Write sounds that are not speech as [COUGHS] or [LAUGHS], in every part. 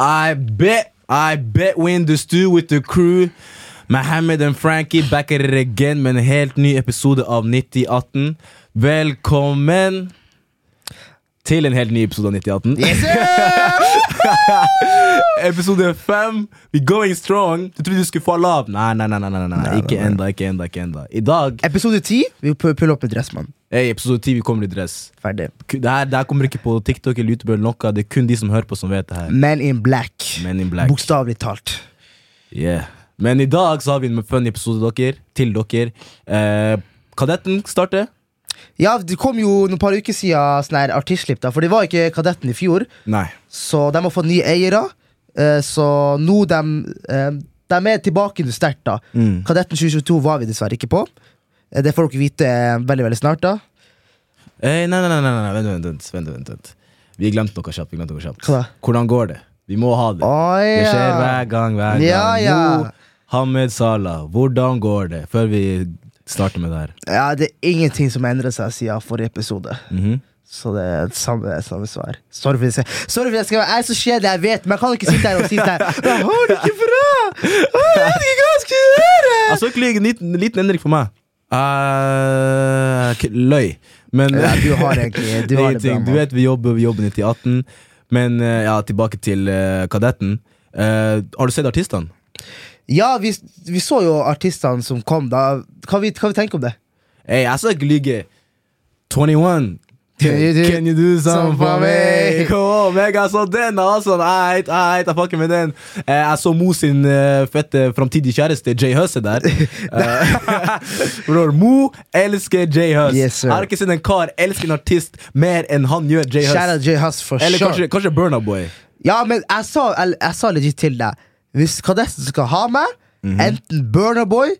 I bet, I bet we in the stew with the crew. Mohammed and Frankie back at it again med en helt ny episode av 9018. Velkommen til en helt ny episode av 9018. Yes, [LAUGHS] episode fem. We going strong. Du trodde du skulle falle av? Nei, nei, nei. nei, nei, nei. Ikke enda, ikke enda. ikke enda I dag, Episode 10. Vi pu- puller opp med Dressmann. Hey, episode 10, vi kommer i dress. Ferdig. Det her, det her kommer ikke på TikTok eller YouTube. eller noe Det er kun de som hører på, som vet det her. Men in black. Men in black. Bokstavelig talt. Yeah. Men i dag så har vi en funny episode dere, til dere. Eh, Kadetten starter. Ja, Det kom jo noen par uker siden sånn her artistslipp, da, for det var ikke Kadetten i fjor. Nei. Så de har fått nye eiere. Eh, Så nå de, eh, de er tilbake sterkt. da Mm. Kadetten 2022 var vi dessverre ikke på. Eh, Det får dere vite eh, veldig veldig snart. da Eh, nei, nei, nei, nei. Vent, vent, vent, vent, vent. Vi glemte noe kjapt. vi glemte noe kjapt Hva da? Hvordan går det? Vi må ha det. Å, Det skjer hver gang. hver gang Ja, ja. Hamed Salah, hvordan går det? Før vi starter med det her. ja, Det er ingenting som endrer seg siden forrige episode. Mhm. Så det er samme, samme svar. Sorry for, det. Sorry for skal, jeg er så kjedelig, jeg vet, men jeg kan ikke sitte her og si det her Jeg har det ikke bra! Jeg vet ikke hva jeg skal gjøre! Altså, ikke en liten, liten endring for meg. K- løy. Men Ja, du har egentlig Du [LAUGHS] har bra. Du vet vi jobber, vi jobber 9018. Men eh, ja, tilbake til uh, Kadetten. Uh, har du sett artistene? Ja, vi, vi så jo artistene som kom, da. Hva vi, hva vi tenker om det? Hey, jeg skal ikke lyge. 21. Can you do something for me? Kom, jeg så den, altså. Eit, eit, jeg fucker med den. Eh, jeg så Mo sin eh, fette framtidige kjæreste, Jay Huss, er der. Eh, [LAUGHS] Bror, Mo elsker Jay Huss. Yes, jeg har ikke sett en kar elske en artist mer enn han gjør Jay Shout out Huss. For Eller sure. kanskje, kanskje Burna Boy. Ja, men jeg sa, jeg, jeg sa legit til deg Hvis Kadessen skal ha meg, Mhm. enten Burna Boy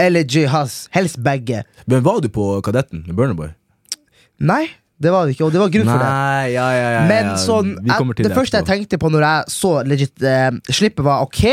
eller J-Huss, Helst begge. Men var du på Kadetten med Burna Boy? Nei, det var det ikke, og det var grunn for det. Nei, ja, ja, ja, Men sånn, jeg, til det første jeg tenkte på når jeg så legit eh, slippet, var OK!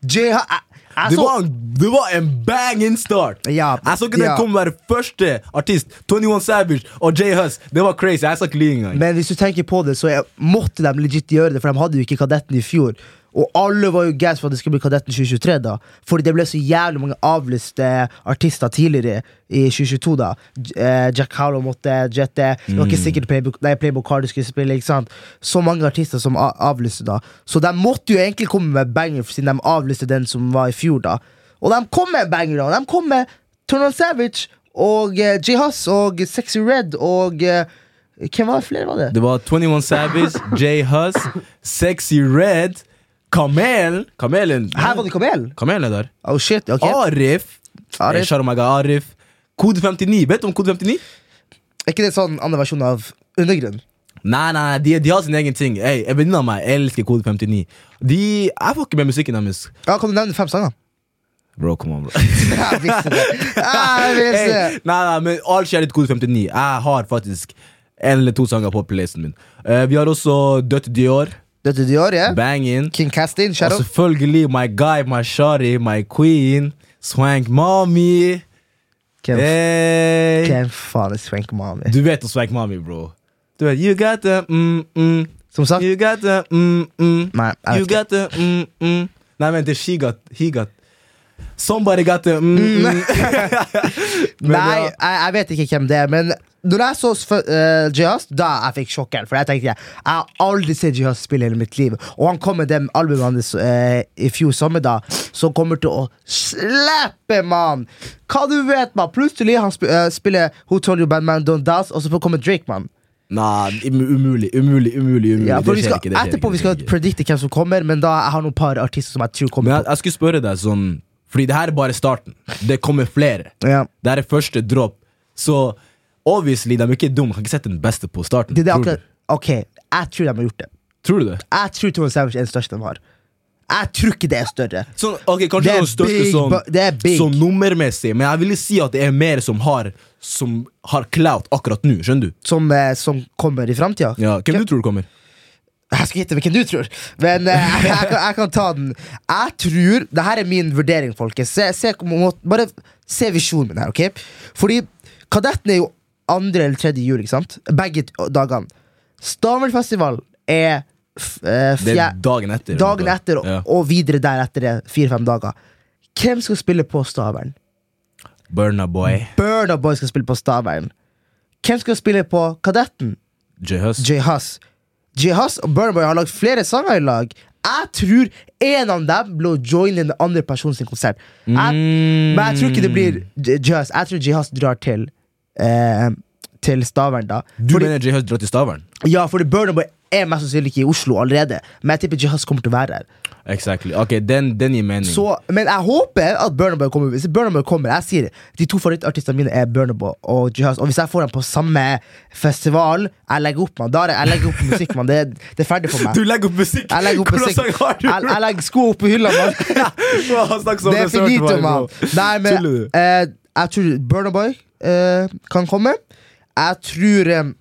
J jeg, jeg Det så, var, en, det var en banging start! Ja, jeg så ikke den ja. komme være første artist. 21 Savage og J. Huss. Det var crazy. Jeg sa ikke engang. Men hvis du tenker på det, så jeg, måtte de legit gjøre det, for de hadde jo ikke Kadetten i fjor. Og alle var jo gass for at det skulle bli Kadetten 2023, da. Fordi det ble så jævlig mange avlyste artister tidligere i 2022, da. Eh, Jack Harlow måtte jette. Det var ikke sikkert Playbook, nei, Playbook Cardi skulle spille. ikke sant? Så mange artister som avlyste, da. Så de måtte jo egentlig komme med banger, siden de avlyste den som var i fjor, da. Og de kom med banger, da. De kom med Turn On Savage og uh, J Hus og Sexy Red og eh, Hvem var det flere, var det? Det var 21 Savage, [LAUGHS] J-Huss Sexy Red, Kamel Kamelen Her var det Kamel! Kamelen er der. Oh shit, ok Arif. Arif. Eh, guy Arif. Kode 59. Vet du om Kode 59? Er ikke det sånn annen versjon av Undergrunn? Nei, nei, de, de har sin egen ting. Hey, en venninne av meg elsker Kode 59. De, Jeg får ikke med musikken deres. Ja, Kan du nevne fem sanger? Bro, come on, bro. [LAUGHS] Jeg visste det! [LAUGHS] Jeg visste det. Hey, nei, nei, men all kjærlighet litt Kode 59. Jeg har faktisk en eller to sanger på playlisten min. Uh, vi har også Dødt Dior, Dette Dior, ja? Bang In. King Castin, Og Shadow. selvfølgelig my guy, my shawty, my queen, Swank Mommy. Hvem, Hey. hvem faen er Swank Mami? Du vet om Swank Mommy, bro. Du vet, you got the mm, mm, Som sagt you got the mm, mm, Nei, jeg you vet ikke. got the mm, mm. Nei, vent, det er she got, he got Somebody got the mm, mm. [LAUGHS] [LAUGHS] Men Nei, ja. jeg, jeg vet ikke hvem det er, men når jeg så uh, Jihaz, da jeg fikk sjokken. For jeg tenkte jeg har aldri sett Jihaz spille i hele mitt liv. Og han kom med det albumet hans uh, i fjor sommer, da, som kommer til å slippe, mann! Hva du vet, man? Plutselig han sp uh, spiller Who Told You Bad Man Don't Dance, og så kommer Drake, mann. Nei, umulig, umulig, umulig. umulig. Ja, skal, ikke, etterpå ikke, vi skal predikte hvem som kommer, men da jeg har noen par artister som jeg tror Men kommer jeg, jeg skulle spørre deg sånn Fordi det her er bare starten. Det kommer flere. Ja. Det her er første dropp. Så obviously, de er ikke dumme. Kan ikke sette den beste på starten. Det er det tror, akkurat, ok, jeg tror de har gjort det. tror du det? Jeg tror Tony Savage er den største de har. Jeg tror ikke det er større. Sånn, ok, Kanskje Det er største big, sånn, det er big. sånn nummermessig, men jeg ville si at det er mer som har Som har clout akkurat nå. Skjønner du? Som, eh, som kommer i framtida. Ja, Hvem du tror kommer? Jeg skal gjette hvilken du tror, men eh, jeg, [LAUGHS] jeg, kan, jeg kan ta den. Jeg tror Det her er min vurdering, folkens. Se, se, bare se visjonen min her, ok? Fordi Kadetten er jo andre eller tredje jul, ikke sant? Begge dagene. Stavernfestival er eh, Det er dagen etter. dagen etter, Ja. og videre deretter er fire-fem dager. Hvem skal spille på Stavern? Burna Boy. Burna Boy skal spille på Stavern. Hvem skal spille på Kadetten? J-Hus. J. Huss. J. Huss og Burna Boy har lagd flere sanger i lag. Jeg tror en av dem blir å joine den andre personen sin konsert. Jeg, Mm. Men jeg tror ikke det blir Jihaz. Jeg tror Jihaz drar til eh, Til Stavern, da. Du Fordi, mener J-Hus drar til Stavern? ja, Burner Boy er mest sannsynlig ikke i Oslo allerede. Men jeg tipper J. Huss kommer til å være her. Exactly. Ok, den, den gir mening. Så, men jeg håper at Burner Boy kommer. Hvis Burner Boy kommer Jeg sier De to favorittartistene mine er Burner Boy og J. Huss. Og hvis jeg får dem på samme festival, jeg legger opp, man. Da er jeg legger opp musikk, man. Det, det er ferdig for meg. Du legger opp musikk! Jeg legger opp Hvordan musikk. sang har du? Jeg, jeg legger sko opp i hylla, mann. [LAUGHS] Sånn, Det er finito, mann. Nei, men eh, jeg tror Burner Boy eh, kan komme. Jeg tror um,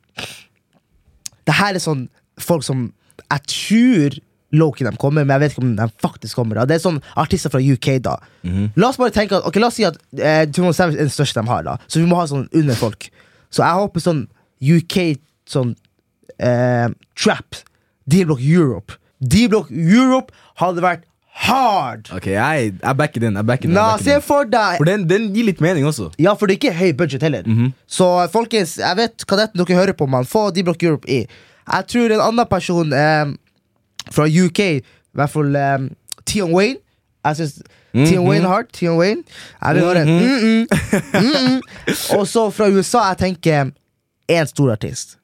Det her er sånn folk som Jeg tror Loki de kommer, men jeg vet ikke om de faktisk kommer. Da. Det er sånn artister fra UK, da. Mhm. La oss bare tenke at Ok, la oss si at eh, Timon Savage er den største de har, da. Så vi må ha sånn under folk. Så jeg håper sånn UK sånn eh, Trap. D-Block Europe. D-Block Europe hadde vært hard! Ok, jeg, backer den. Jeg jeg backer se for deg For den, den gir litt mening også. Ja, for det er ikke høy budget heller. Mhm. Så folkens, jeg vet kadetten dere hører på, man. Få D-Block Europe i. Jeg tror en annen person eh, fra UK, i hvert fall eh, Tion Wayne Jeg synes Tion Wayne er hard. Tion Wayne. Jeg vil høre mm -mm, mm -mm. Og så fra USA, jeg tenker én stor artist.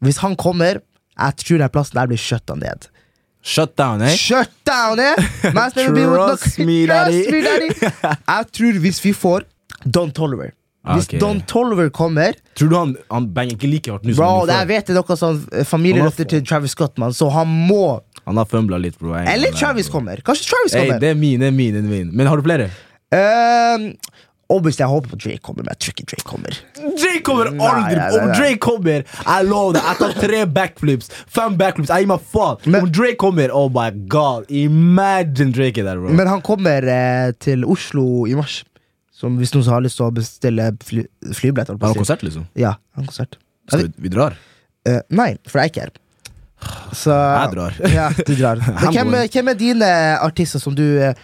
Hvis han kommer, jeg tror den plassen der blir skjøtta ned. Shut down, eh? Shut down, eh? Trust me, daddy. Trust me, daddy. Jeg tror hvis vi får Don Tolliver Hvis okay. Don Tolliver kommer Tror du han, han banger ikke like hardt nå som Bro, jeg vet det er noe sånn eh, familierøtter til Travis Scott, man, så han må Han har fumbla litt, bro. Er Eller Travis kommer. Kanskje Travis kommer. er min, det er mine, mine, mine. Men har du flere? Ehm, Obviously, jeg håper på Drake kommer, men jeg tror ikke Drake kommer. Drake kommer Nei, aldri! nei, nei, Om. Drake kommer, jeg lover deg. Jeg tar tre backflips, fem backflips. Jeg gir meg faen. Men- Om Drake kommer, oh my god. Imagine Drake er der, bro. Men han kommer eh, til Oslo i mars. Som hvis noen har lyst til å bestille fly, flybillett. holdt Har han konsert, liksom? Ja, han har konsert. Skal vi, vi drar? Uh, nei, for jeg er ikke her. Så Jeg drar. [LAUGHS] Ja, du drar. [LAUGHS] Hvem, hvem er dine artister som du uh,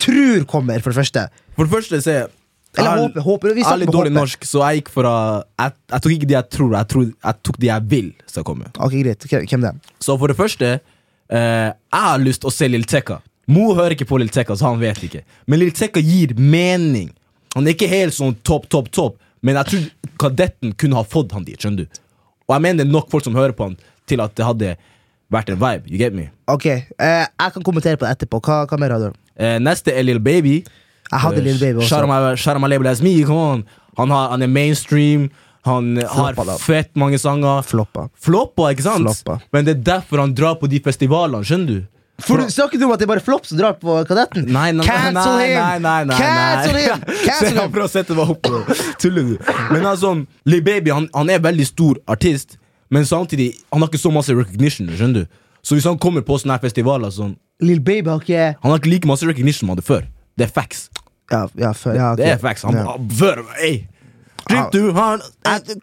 tror kommer, for det første? For det første så er Eller jeg- håper, håper Vi er snakker litt dårlig norsk, så jeg gikk fra Jeg, jeg tok ikke de jeg tror, jeg, tror, jeg tok de jeg vil skal komme. Ok, greit. Hvem det er? Så for det første, eh, jeg har lyst til å se Lill Tekka. Mo hører ikke på Lill Tekka, så han vet ikke. Men Lill Tekka gir mening. Han er ikke helt sånn topp, topp, topp, men jeg tror kadetten kunne ha fått han dit. skjønner du Og jeg mener det er nok folk som hører på han, til at det hadde vært en vibe. You get me? Ok, eh, Jeg kan kommentere på det etterpå. Hva, hva mer har du? Eh, neste er Lill Baby. Jeg hadde Lil Baby også. out my- shout out my label as me, come on. Han, har, han er mainstream. Han Floppa, har fett mange sanger. Floppa. Floppa, ikke sant? Floppa. Men det er derfor han drar på de festivalene, skjønner du? For du Snakker du om at det er bare flopp som drar på Kadetten? Nei, nei, Cancel nei, him! nei, nei, nei, Cancel him! [LAUGHS] Cancel him! Prøv å sette meg opp. Tuller du? Men altså, Lil Baby han, han er veldig stor artist, men samtidig Han har ikke så masse recognition. skjønner du? Så hvis han kommer på sånne festivaler sånn, Lil Baby har ikke Han har ikke like masse recognition som han hadde før. Det er facts. Ja, ja, før, ja. Det er facts. Han, Ja. Før Ey! Du, han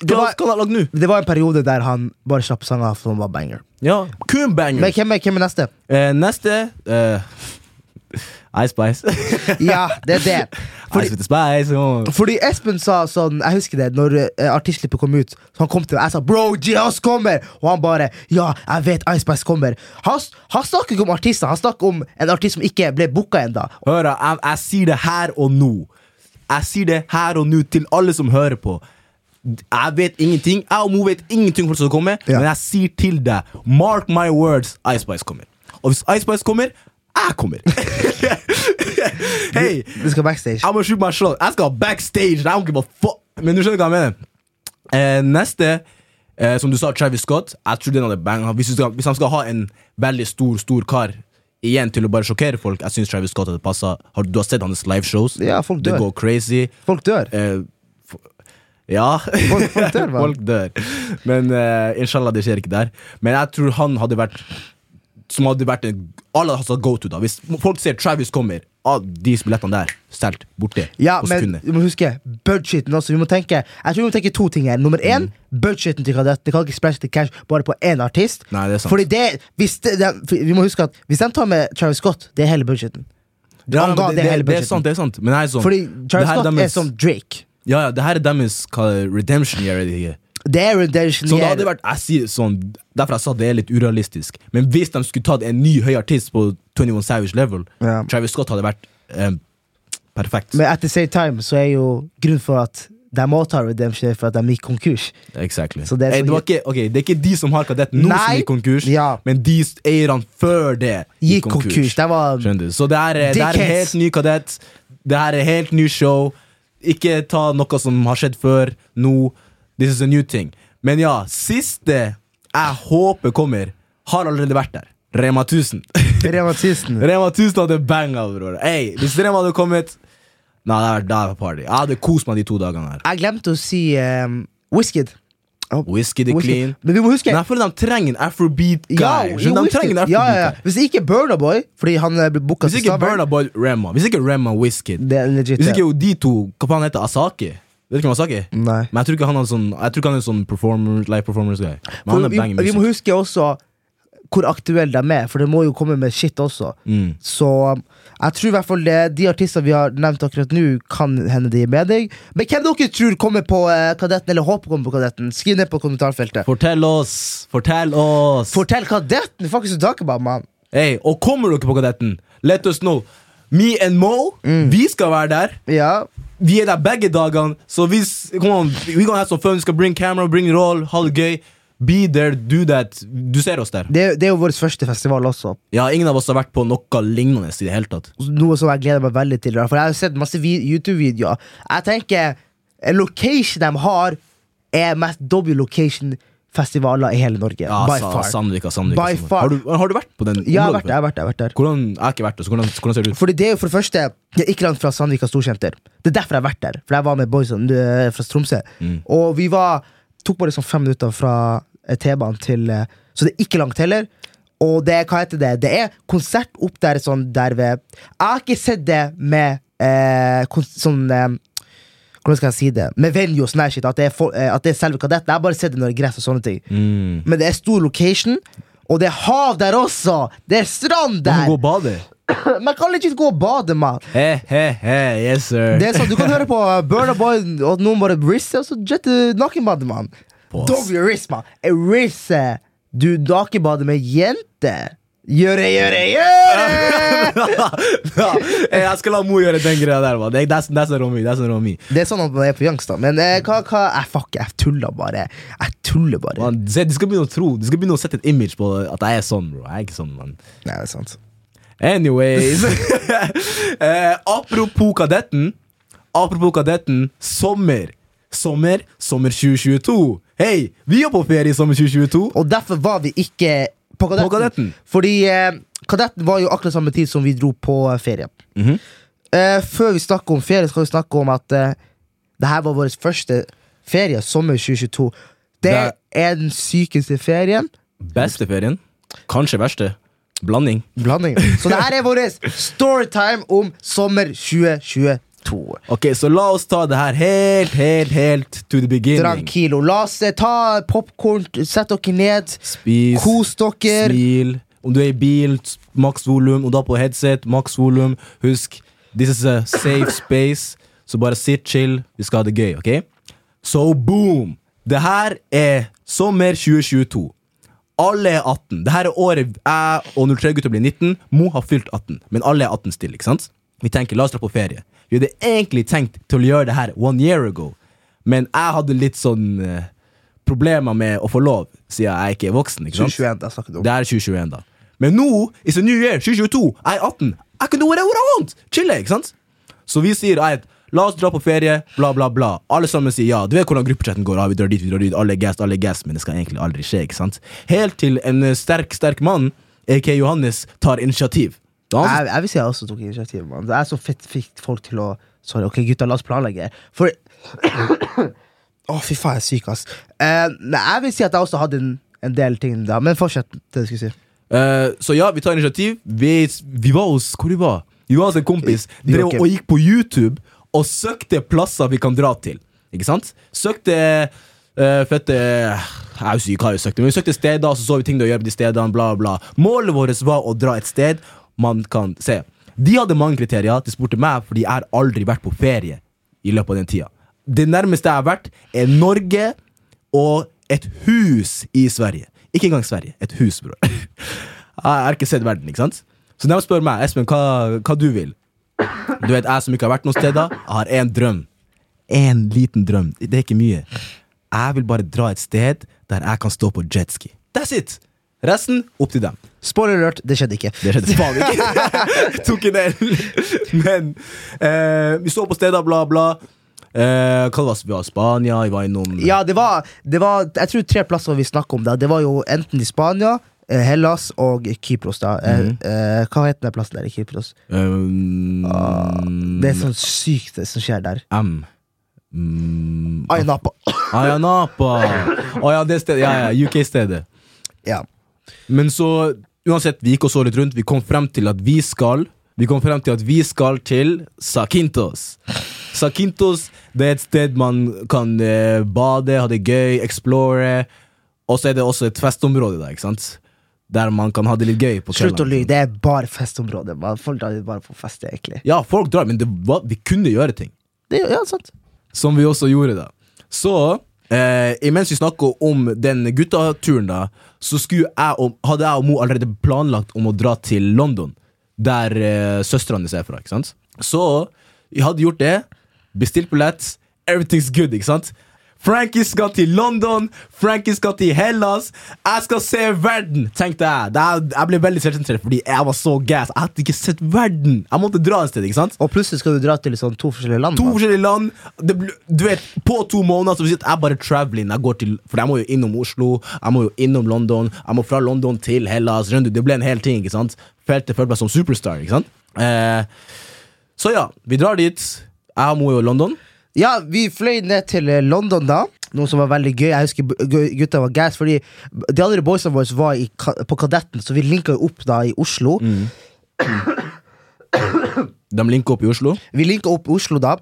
det var- han? Det en periode der han bare slapp sanger som var banger. Ja, kun banger. Men hvem er, hvem er neste? Eh, neste eh, Ice Spice. Ja, det er det. [LAUGHS] Fordi, Spice. oh. fordi Espen sa sånn Jeg husker det, når uh, artistklippet kom ut. Så han kom til meg, Jeg sa 'bro, G.S. kommer!' Og han bare 'ja, jeg vet Ice Spice kommer'. Han, han snakker ikke om artister, han snakker om en artist som ikke ble booka ennå. Hør, jeg, jeg sier det her og nå. Jeg sier det her og nå til alle som hører på. Jeg vet ingenting. Jeg og Mo vet ingenting for det som kommer, Ja. men jeg sier til deg Mark my words, Ice Spice kommer. Og hvis Ice Spice kommer, jeg kommer. [LAUGHS] Hei, Du skal backstage. jeg må shoot meg selv. Jeg skal backstage. I don't give a fuck. Men du skjønner hva jeg mener. Eh, neste, eh, som du sa, Travis Scott. Jeg tror den hadde bang. Hvis, skal, hvis han skal ha en veldig stor, stor kar igjen til å bare sjokkere folk, jeg syns Travis Scott hadde passa. Har, du har sett hans liveshows? Ja, folk Det går crazy. Folk dør. Eh, ja. Folk- folk dør, [LAUGHS] folk dør. Men uh, inshallah, det skjer ikke der. Men jeg tror han hadde vært Som hadde vært en Alle hadde hatt go to, da. Hvis folk ser Travis kommer, ah, de billettene der solgt borte Ja, på men sekundet. du må huske budgeten også. Vi må tenke Jeg tror vi må tenke to ting her. Nummer én, Mm. budgeten til Kadett. Det kan ikke splæsje til cash bare på én artist. Nei, det er sant. Fordi det, hvis det, det, Vi må huske at hvis de tar med Travis Scott, det er hele budgeten. Ja, det, det hele det er sant, det er sant. Men er sånn Fordi Travis Scott er Scott er som Drake. Ja, ja, det her er deres redemption year. er det ikke? Det er redemption Så det hadde vært jeg sier sånn Derfor jeg sa det er litt urealistisk. Men hvis de skulle tatt en ny høy artist på 21 Savage level, Ja. Travis Scott hadde vært eh, perfekt. Men at the same time så er jo grunnen for at de må ta redemption, for at de gikk konkurs. Exactly. Så det er så det, var ikke, okay, det er ikke de som har kadett nå som gikk konkurs, Ja. men de eierne før det Gikk konkurs. Det var Så det er, det er en helt ny kadett. Det er helt ny show. Ikke ta noe som har skjedd før, nå. This is a new thing. Men ja, siste jeg håper kommer, har allerede vært der. Rema 1000. [LAUGHS] Rema 1000. Rema 1000 hadde banga, bror. Hey, hvis Rema hadde kommet Nei, det hadde vært- party. Jeg hadde kost meg de to dagene her. Jeg glemte å si um, Whisked. Oh, Whisky the Whisky. clean. Men vi må huske Nei, føler de trenger en afrobeat-guy. Ja, jo, de trenger en ja, ja, ja. afrobeat-guy. Hvis ikke Burna Boy, fordi han er booka til Hvis ikke Burnaboy Burna Boy Rema Hvis ikke Rema Whisky. Hvis ikke de to Hva faen heter Asake? Vet ikke er? Nei. Men jeg tror ikke han er sånn Jeg tror ikke han er sånn performer, live performers-guy. Men han er vi, Music vi må huske også hvor aktuelle de er, for det må jo komme med shit også. Mm. Så um, jeg tror i hvert fall det, de artistene vi har nevnt akkurat nå, kan hende de med deg. Men hvem dere tror kommer på eh, Kadetten, eller håper kommer på Kadetten? Skriv ned på kommentarfeltet. Fortell oss! Fortell oss! Fortell Kadetten! Faktisk is you talking? Hey, og kommer dere på Kadetten? Let us know. Me and Mo, Mm. vi skal være der. Ja. Vi er der begge dagene. Så hvis Come on, we gonna have some fun. Vi skal bring camera, bring roll, ha det gøy. Be there, do that. Du ser oss der. Det, det er jo vår første festival også. Ja, Ingen av oss har vært på noe lignende i det hele tatt. Noe som jeg gleder meg veldig til. For jeg har sett masse YouTube-videoer. Jeg tenker location de har, er mest W-location-festivaler i hele Norge. Ja, by Sa- far. Sandvika, Sandvika, By Sandvika. far. Har, du, har du vært på den? Ja, jeg har vært der. Jeg har vært der, jeg har vært der. Hvordan, jeg har ikke vært der, så hvordan, hvordan ser det ut? Fordi det er jo for det første Jeg er ikke langt fra Sandvika Storsenter. Det er derfor jeg har vært der. For jeg var med boysene eh, fra Tromsø. Mm. Og vi var tok bare sånn fem minutter fra eh, T-banen til eh, Så det er ikke langt heller. Og det, hva heter det? Det er konsert opp der sånn der ved Jeg har ikke sett det med eh, sånn eh, Hvordan skal jeg si det? Med venue og sånn shit. At det, er for, eh, at det er selve kadetten. Jeg har bare sett det når det er gress og sånne ting. Mm. Men det er stor location, og det er hav der også! Det er strand Du må der! gå og bade. [COUGHS] Man kan legit gå og bade, mann. He, he, he, yes, sir. Det er sånn, Du kan høre på uh, Burna Boy og noen bare risse, og så jette nakenbade, mann. Pause. Dog riss, mann. Eh, Risse. Du nakenbader med jente. Gjøre, gjøre, gjøre! [LAUGHS] jeg skal la Mo gjøre den greia der. Man. Det- That's, that's a Romy. That's a Romy. Det er sånn at man er på Youngstad. Men eh, hva, hva jeg, Fuck, jeg tuller bare. Jeg tuller bare. Man, se, du skal begynne å tro Du skal begynne å sette et image på at jeg er sånn, bro. Jeg er ikke sånn, man. Nei, det er sant. Anyways. [LAUGHS] eh, apropos kadetten. Apropos kadetten. Sommer. Sommer. Sommer 2022. Hei, vi er på ferie i sommer 2022. Og derfor var vi ikke på Kadetten. På Kadetten. Fordi eh, Kadetten var jo akkurat samme tid som vi dro på eh, ferie. -hmm. Eh, før vi snakker om ferie, skal vi snakke om at eh, det her var vår første ferie, sommer 2022. Det Det er den sykeste ferien. Beste ferien. Kanskje verste. Blanding. Blanding. Så det her er vår storytime om sommer 2022. Ok, så la oss ta det her helt, helt, helt to the beginning. Tranquilo. La oss eh, ta popkorn, sett dere ned, Spis. kos dere. Smil. Om du er i bil, maks volum. Om du har på headset, maks volum. Husk, this is a safe space. Så bare sitt chill. Vi skal ha det gøy, ok? So boom! Det her er sommer 2022. Alle er 18. Det her er året jeg og 03-gutta blir 19. Mo har fylt 18, men alle er 18 stille. ikke sant? Vi tenker, la oss dra på ferie. Vi hadde egentlig tenkt til å gjøre det her one year ago, men jeg hadde litt sånn eh, problemer med å få lov, siden jeg ikke er voksen. ikke sant? 2021, da du om. Det er 2021, da. Men nå, it's a new year, 2022, jeg er 18. I can do whatever I want! Chille, ikke sant? Så vi sier at la oss dra på ferie, bla, bla, bla. Alle sammen sier ja. Du vet hvordan gruppechatten går. Ah, vi drar dit, vi drar dit, alle er gassed, alle er gassed, men det skal egentlig aldri skje. ikke sant? Helt til en eh, sterk, sterk mann, AK Johannes, tar initiativ. Da Jeg, jeg vil si jeg også tok initiativ. Man. Det er så fett fikk folk til å Sorry, ok, gutta, la oss planlegge. For Å, fy faen, jeg er syk, ass. Eh, nei, jeg vil si at jeg også hadde en, en del ting da, men fortsett det du skulle si. Eh, så ja, vi tar initiativ. Vi, vi var hos Hvor vi var Jonas en kompis drev og gikk på YouTube og søkte plasser vi kan dra til. Ikke sant? Søkte uh, fette Jeg jo syk hva vi søkte, men vi søkte steder, så så vi ting å gjøre på de stedene. bla bla Målet vårt var å dra et sted man kan se. De hadde mange kriterier. De spurte meg, fordi jeg har aldri vært på ferie i løpet av den tida. Det nærmeste jeg har vært, er Norge og et hus i Sverige. Ikke engang Sverige. Et hus, bror. [LAUGHS] Jeg har ikke sett verden, ikke sant? Så de spør meg, Espen, hva, hva du vil. Du vet, jeg som ikke har vært noen steder, jeg har én drøm. En liten drøm. Det er ikke mye. Jeg vil bare dra et sted der jeg kan stå på jetski. That's it! Resten opp til dem. Spoiler alert, det skjedde ikke. Det skjedde faen ikke. [LAUGHS] Tok en L. [LAUGHS] Men eh, vi så på steder, bla, bla. Eh, hva var det? Vi var i Spania, vi var innom Ja, det var, det var Jeg tror tre plasser vi snakka om. da Det var jo enten i Spania, eh, Hellas og Kypros. da Mm. Eh, Hva heter den plassen der i Kypros? Um, Det er sånn sykt det som skjer der. M. Mm, Ayanapa. [LAUGHS] Ayanapa! Å oh, ja, det stedet. Ja, ja, UK-stedet. Ja. Men så, uansett, vi gikk og så litt rundt. Vi kom frem til at vi skal Vi kom frem til at vi skal til Sakintos. Sakintos det er et sted man kan eh, bade, ha det gøy, explore. Og så er det også et festområde der, ikke sant? Der man kan ha det litt gøy på Slutt å lyve, det er bare festområde. Folk drar bare på fest, egentlig. Ja, folk drar, men det var, vi kunne gjøre ting. Det, ja, sant. Som vi også gjorde da. Så, eh, imens vi snakker om den guttaturen da, så jeg og, hadde jeg og Mo allerede planlagt om å dra til London, der eh, søstrene er fra, ikke sant? Så, vi hadde gjort det, bestilt billett, everything's good, ikke sant? Frankie skal til London, Frankie skal til Hellas, jeg skal se verden, tenkte jeg. Er, jeg ble veldig selvsentrert fordi jeg var så gass. Jeg hadde ikke sett verden. Jeg måtte dra et sted, ikke sant? Og plutselig skal du dra til sånn to forskjellige land. To forskjellige land. Det, bl- du vet, På to måneder så vil jeg bare traveling. Jeg går til, for jeg må jo innom Oslo, jeg må jo innom London, jeg må fra London til Hellas. Det ble en hel ting. ikke sant? Følte følte meg som superstar. ikke sant? Eh, så ja, vi drar dit. Jeg er jo London. Ja, vi fløy ned til eh, London da. Noe som var veldig gøy. Jeg husker gutta var gass, fordi de andre boysene våre var i, på Kadetten, så vi linka jo opp da i Oslo. [COUGHS] De linka opp i Oslo. Vi linka opp i Oslo da,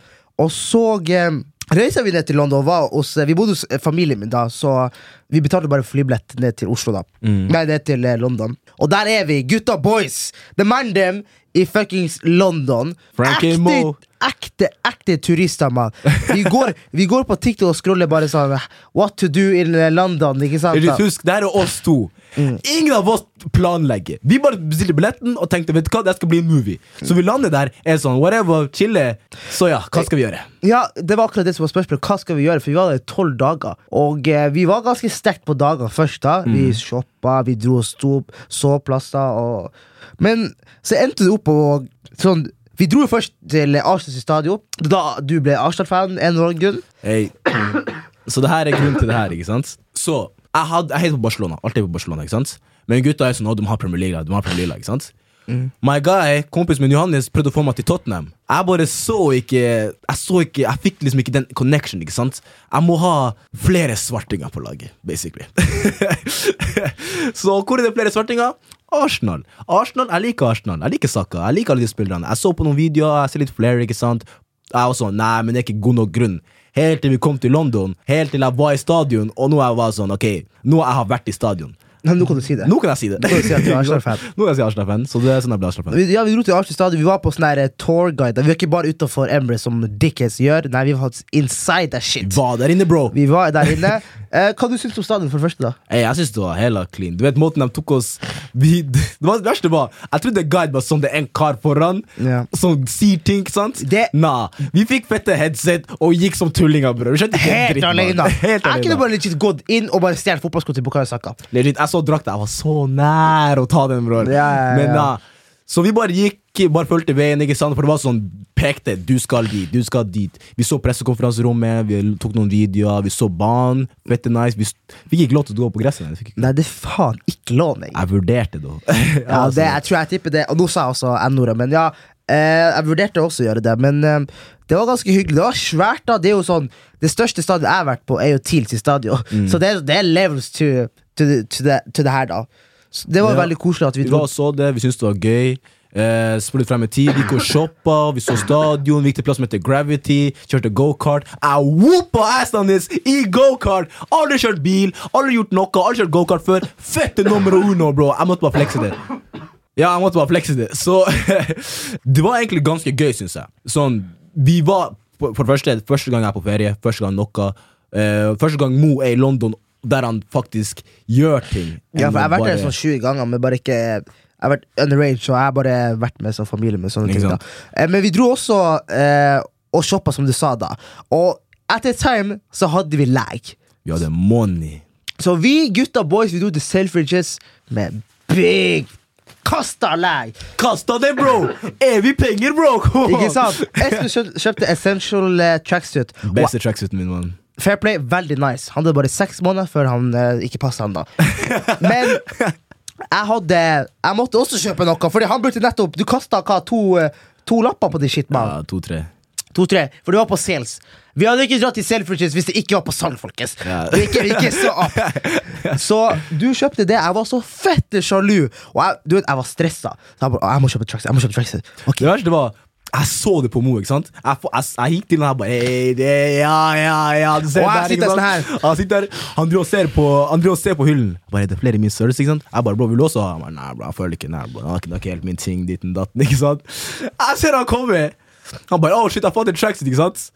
og så eh, reiste vi ned til London. Var hos, vi bodde hos eh, familien min da, så vi betalte bare flybillett ned til Oslo. da Nei, ned til eh, London. Og der er vi, gutta boys! The man them i fuckings London. Frankie ekte, ekte, ekte turister, mann. Vi, går- vi går på TikTok og scroller bare sånn What to do in eh, London, ikke sant? da? Husk, det her er oss to. Ingen av oss planlegger. Vi bare bestilte billetten og tenkte vet du hva, det skal bli en movie. Så vi lander der, er sånn whatever, chille. Så ja, hva skal vi gjøre? Ja, det var akkurat det som var spørsmålet. Hva skal vi gjøre? For vi var der i tolv dager. Og eh, vi var ganske sterkt på dagene først. da Vi shoppa, vi dro og sto opp, så plasser. Og... Men så endte det opp på sånn Vi dro jo først til Arsenal stadion. Da du ble Arsenal-fan. En eller annen grunn. Hey. Så det her er grunnen til det her, ikke sant? Så, jeg, had, jeg heier på Barcelona, alltid på Barcelona, ikke sant? Men gutta er sånn, de har Premier League, de har Premier League, ikke sant? My guy, kompisen min Johannes, prøvde å få meg til Tottenham. Jeg bare så ikke Jeg så ikke, jeg fikk liksom ikke den connection, ikke sant? Jeg må ha flere svartinger på laget, basically. [LAUGHS] så hvor er det flere svartinger? Arsenal. Arsenal, Jeg liker Arsenal. Jeg liker Saka. Jeg liker alle de spillerne. Jeg så på noen videoer, jeg ser litt flere, ikke sant? Jeg var sånn, nei, men det er ikke god nok grunn. Helt til vi kom til London, helt til jeg var i stadion, og nå jeg var sånn, ok, nå jeg har vært i stadion. Nei, nå kan du si det. Nå kan jeg si det. Nå kan du si at du er Arsenal-fan. [LAUGHS] Nå kan jeg si Arsenal-fan, så det er sånn jeg ble Arsenal-fan. Ja, vi dro til Arsenal stadion. Vi var på sånn eh, tourguide. Vi var ikke bare utafor Emirates, som Dickens gjør. Nei, vi var inside that shit. Vi var der inne, bro? Vi var der inne. [LAUGHS] Eh, hva du syns om stadion, for det første? da? Hey, jeg synes det var hella clean. Du vet måten de tok oss vi, [LAUGHS] Det var det verste var Jeg trodde guide var sånn det er en kar foran yeah. som sier ting, sant? Det- Nah, vi fikk fette headset og gikk som tullinger, bror. Helt, Helt alene! [LAUGHS] Helt Jeg kunne bare legit gått inn og bare stjålet fotballsko til Bukayo Saka. Legit, jeg så drakta, jeg var så nær å ta den, bror. Ja, ja, ja. Men nah. Så vi bare gikk, bare fulgte veien, ikke sant? For det var sånn pekte. Du skal dit, du skal dit. Vi så pressekonferanserommet, vi tok noen videoer, vi så banen. Fette nice. Vi fikk ikke lov til å gå på gresset. Nei, det er faen ikke lov, jeg Jeg vurderte det. [LAUGHS] Ja, [LAUGHS] Altså, det, jeg tror jeg tipper det Og nå sa jeg også N-ordet, men ja. Eh, jeg vurderte også å gjøre det, men eh, det var ganske hyggelig. Det var svært, da. Det er jo sånn Det største stadionet jeg har vært på, er jo Tils til stadion. Mm. Så det det er levels to, to, to, the, to det her, da. Det var Ja. veldig koselig at vi Vi var så det, vi syntes det var gøy. Eh, Spurte frem i tid, vi gikk og shoppa, vi så stadion, vi gikk til plass som heter Gravity, kjørte gokart. Jeg whoopa assen hans i gokart! Aldri kjørt bil, aldri gjort noe, aldri kjørt gokart før. Fette nummer uno, bro! Jeg måtte bare flekse det. Ja, jeg måtte bare flekse det. Så [LAUGHS] det var egentlig ganske gøy, syns jeg. Sånn, vi var For det første, første gang jeg er på ferie, første gang noe. eh, første gang Mo er i London, der han faktisk gjør ting. Ja, for jeg har vært der sånn 20 ganger, men bare ikke Jeg har vært underage, så jeg har bare vært med som familie med sånne ting. da? Eh, Men vi dro også eh, og shoppa, som du sa da. Og at a time så hadde vi lag. Vi hadde money. Så vi gutta boys vi dro til Selfridges med big kasta lag. Kasta det, bro! Evig penger, bro! Ikke sant? Espen kjøpte Essential eh, tracksuit. Og Beste tracksuiten min, mann. Fair play, veldig nice. Han hadde bare seks måneder før han eh, ikke passa han da. [LAUGHS] Men jeg hadde Jeg måtte også kjøpe noe, Fordi han brukte nettopp Du kasta hva, to, eh, to lapper på de shit, Ja. To-tre. To-tre. For det var på sales. Vi hadde ikke dratt til Selfridges hvis det ikke var på salg, folkens. Ja. [LAUGHS] Vi gikk ikke så opp. Så du kjøpte det. Jeg var så fette sjalu. Og jeg, du vet, jeg var stressa. Så jeg bare, «Å, jeg må kjøpe tracks. Jeg må kjøpe tracks. Ok. Det verste var Jeg så det på Mo, ikke sant? Jeg, jeg, jeg gikk til den her bare hey, det, Ja, ja, ja du ser Og jeg sitter sånn her. Han sitter der Han driver og ser på Han driver og ser på hyllen. Bare, er det flere min størrelse, ikke sant? Jeg bare, bro, vil du også ha? Han bare, Nei, bro, jeg føler ikke Nei, bro, er det er ikke helt min ting, ditten datten, ikke sant? Jeg ser han komme. Han bare Oh shit, jeg har fått en tracksuit, ikke sant?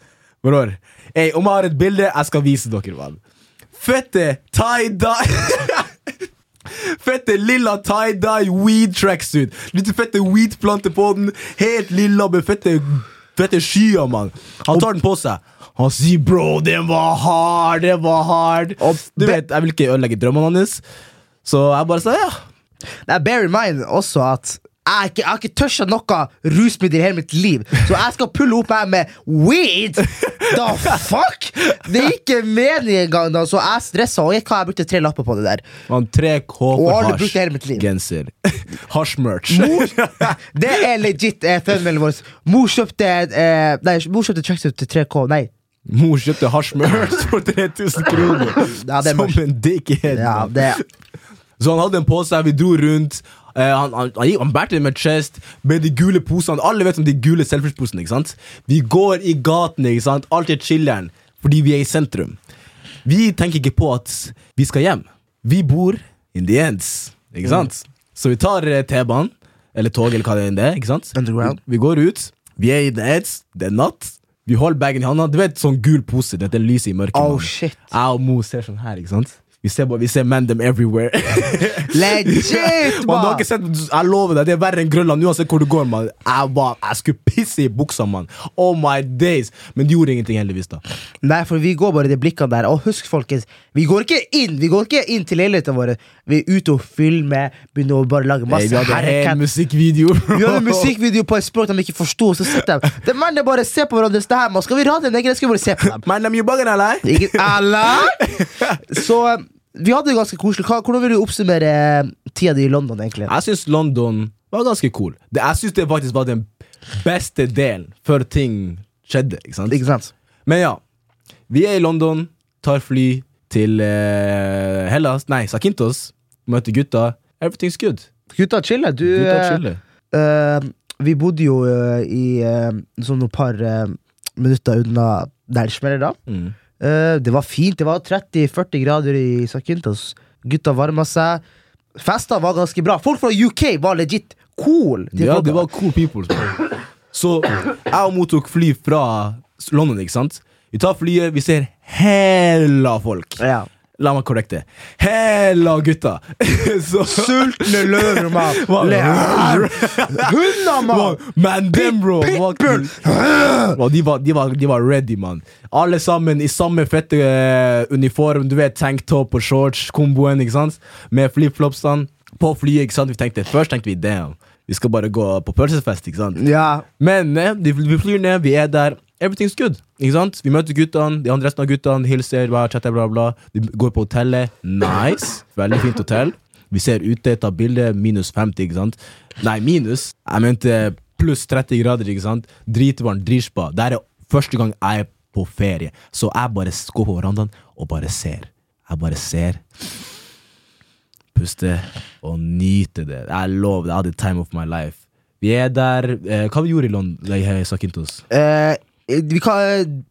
Bror. Hey, om jeg har et bilde, jeg skal vise dere, mann. Fette tie-dye [LAUGHS] Fette lilla tie-dye weed tracksuit. Litt fette weed-plante på den. Helt lilla med fette, fette skyer, mann. Han tar den på seg. Han sier 'bro, den var hard', den var hard. Og du vet, Jeg vil ikke ødelegge drømmene hans, så jeg bare sa ja. Nei, bear in mind også at jeg, ikke, jeg har ikke tørsta noe rusmiddel i hele mitt liv. Så jeg skal pulle opp her med weed! The fuck?! Det er ikke meningen engang, da, så jeg stressa. Og jeg, hva, jeg brukte tre lapper på det der. Man, tre Og for aldri brukt det hele mitt liv. Genser. [LAUGHS] Hasj-merch. [LAUGHS] Det er legit eh, vår. Mor kjøpte eh, Nei, mor kjøpte tracksuit til 3K. Nei. Mor kjøpte hasj-merch [LAUGHS] for 3000 kroner. Ja, det Som en dickhead. Ja, det Så han hadde en på seg, vi dro rundt. Eh, han, han, han, bærte det med chest, med de gule posene. Alle vet om de gule selfiesposene. ikke sant? Vi går i gatene, ikke sant? alt er chiller'n, fordi vi er i sentrum. Vi tenker ikke på at vi skal hjem. Vi bor in the ends, ikke sant? Så vi tar eh, T-banen, eller tog, eller hva det enn er. ikke sant? Underground. Vi, vi går ut, vi er i the ends, det er natt. Vi holder bagen i hånda. Du vet sånn gul pose, Dette lyset i mørket. Oh shit. Jeg og Mo ser sånn her, ikke sant? Vi ser, bare, vi ser man them everywhere. [LAUGHS] Legit, Man, har mann! jeg lover deg, det er verre enn Grønland. Uansett hvor du går, man. Jeg, var, jeg skulle pisse i buksa, mann. Oh my days. Men det gjorde ingenting, heldigvis. da Nei, for vi går bare i de blikkene der. Og husk, folkens, vi går ikke inn Vi går ikke inn til leilighetene våre. Vi er ute og filmer, begynner å bare lage hey, masse Vi hadde en herrekat. musikkvideo. bro. Vi hadde musikkvideo på et språk de ikke forsto, så sitter de Det mennene bare ser på hverandre. Skal vi rane en egen, skal vi bare se på dem. Man, de bugger, eller? Ikke alle! [LAUGHS] Så vi hadde det ganske koselig. Hva- Hvordan vil du oppsummere eh, tida di i London, egentlig? Jeg syns London var ganske cool. Det, jeg syns det faktisk var den beste delen før ting skjedde. ikke sant? Ikke sant? Men ja, vi er i London, tar fly til eh, Hellas, nei, Sakintos, møter gutta. Everything's good. Gutta, chiller. Du Gutta eh, chiller. eh, Vi bodde jo eh, i uh, sånn noen par eh, minutter unna der det smeller, da. Mm. Eh, det var fint. Det var 30-40 grader i Sakintos. Gutta varma seg. Festa var ganske bra. Folk fra UK var legit cool. Ja, det var cool people. så. Så jeg og mottok fly fra London, ikke sant? Vi tar flyet, vi ser hella folk. ja. La meg korrekte. Hella gutta! [LAUGHS] Så Sultne løver, mann. [LAUGHS] Hva- Hunder, mann! Man, dem, bro! Pitbull! De, var, de, var, de var ready, mann. Alle sammen i samme fette eh, uniform. Du vet, tanktop og shorts, komboen, ikke sant? Med flipflopsene på flyet. ikke sant? Vi tenkte, Først tenkte vi damn, vi skal bare gå på pølsefest. ikke sant? Ja. Men eh, de, vi flyr ned, vi er der. Everything's good. ikke sant? Vi møter guttene, de andre resten av guttene hilser, bla, chatter, bla, bla. De går på hotellet. Nice. Veldig fint hotell. Vi ser ute, tar bilde. Minus 50, ikke sant? Nei, minus. Jeg mente pluss 30 grader, ikke sant? Dritvarmt, dritspa. Det er første gang jeg er på ferie. Så jeg bare går på verandaen og bare ser. Jeg bare ser. puste og nyte det. Jeg lover, jeg hadde time of my life. Vi er der eh, Hva vi gjorde i London? Sakintos? Eh, vi kan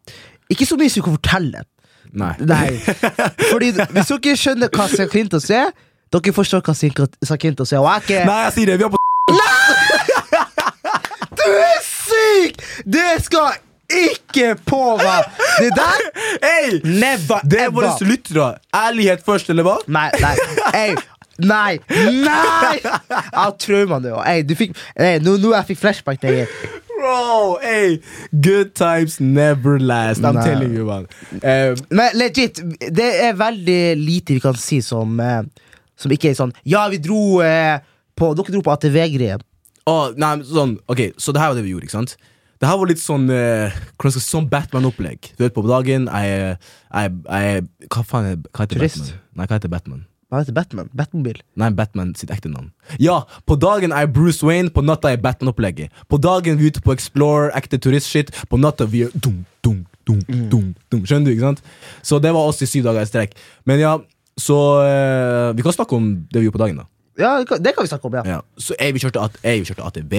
Ikke så mye som vi kan fortelle. Nei. Nei. [LAUGHS] Fordi hvis dere skjønner hva Sakintos er, dere forstår hva Sakintos er. Og jeg ikke Nei, jeg sier det! Vi er på Du er syk! Det skal ikke på meg! Det der Hey! Never Det er våre lyttere. Ærlighet først, eller hva? Nei, nei, Hey, nei, nei! Jeg har traumer nå. Nå jeg fikk flashback. Det. Bro, hey, good times never last. I'm Nei. telling you, man. Uh, Men legit, det er veldig lite vi kan si som eh, Som ikke er sånn Ja, vi dro eh, på Dere dro på ATV-greie. å, nei, men sånn, ok, Så det her var det vi gjorde, ikke sant? Det her var litt sånn eh, hvordan skal jeg si, Sånn Batman-opplegg. Du vet, På dagen jeg, jeg, jeg Hva faen er, hva heter Turist. Batman? Nei, hva heter Batman? Hva heter Batman? Batmobil. Nei, Batman sitt ekte navn. Ja, på dagen er Bruce Wayne, på natta er Batman-opplegget. På dagen vi er ute på Explore, ekte turistshit. På natta vi er dum, dum, dum, dum, dum. Skjønner du, ikke sant? Så det var oss i syv dager i strekk. Men ja, så eh, Vi kan snakke om det vi gjorde på dagen, da. Ja, det kan- vi snakke om, ja. Ja. Så jeg, vi kjørte, at, jeg, vi kjørte ATV.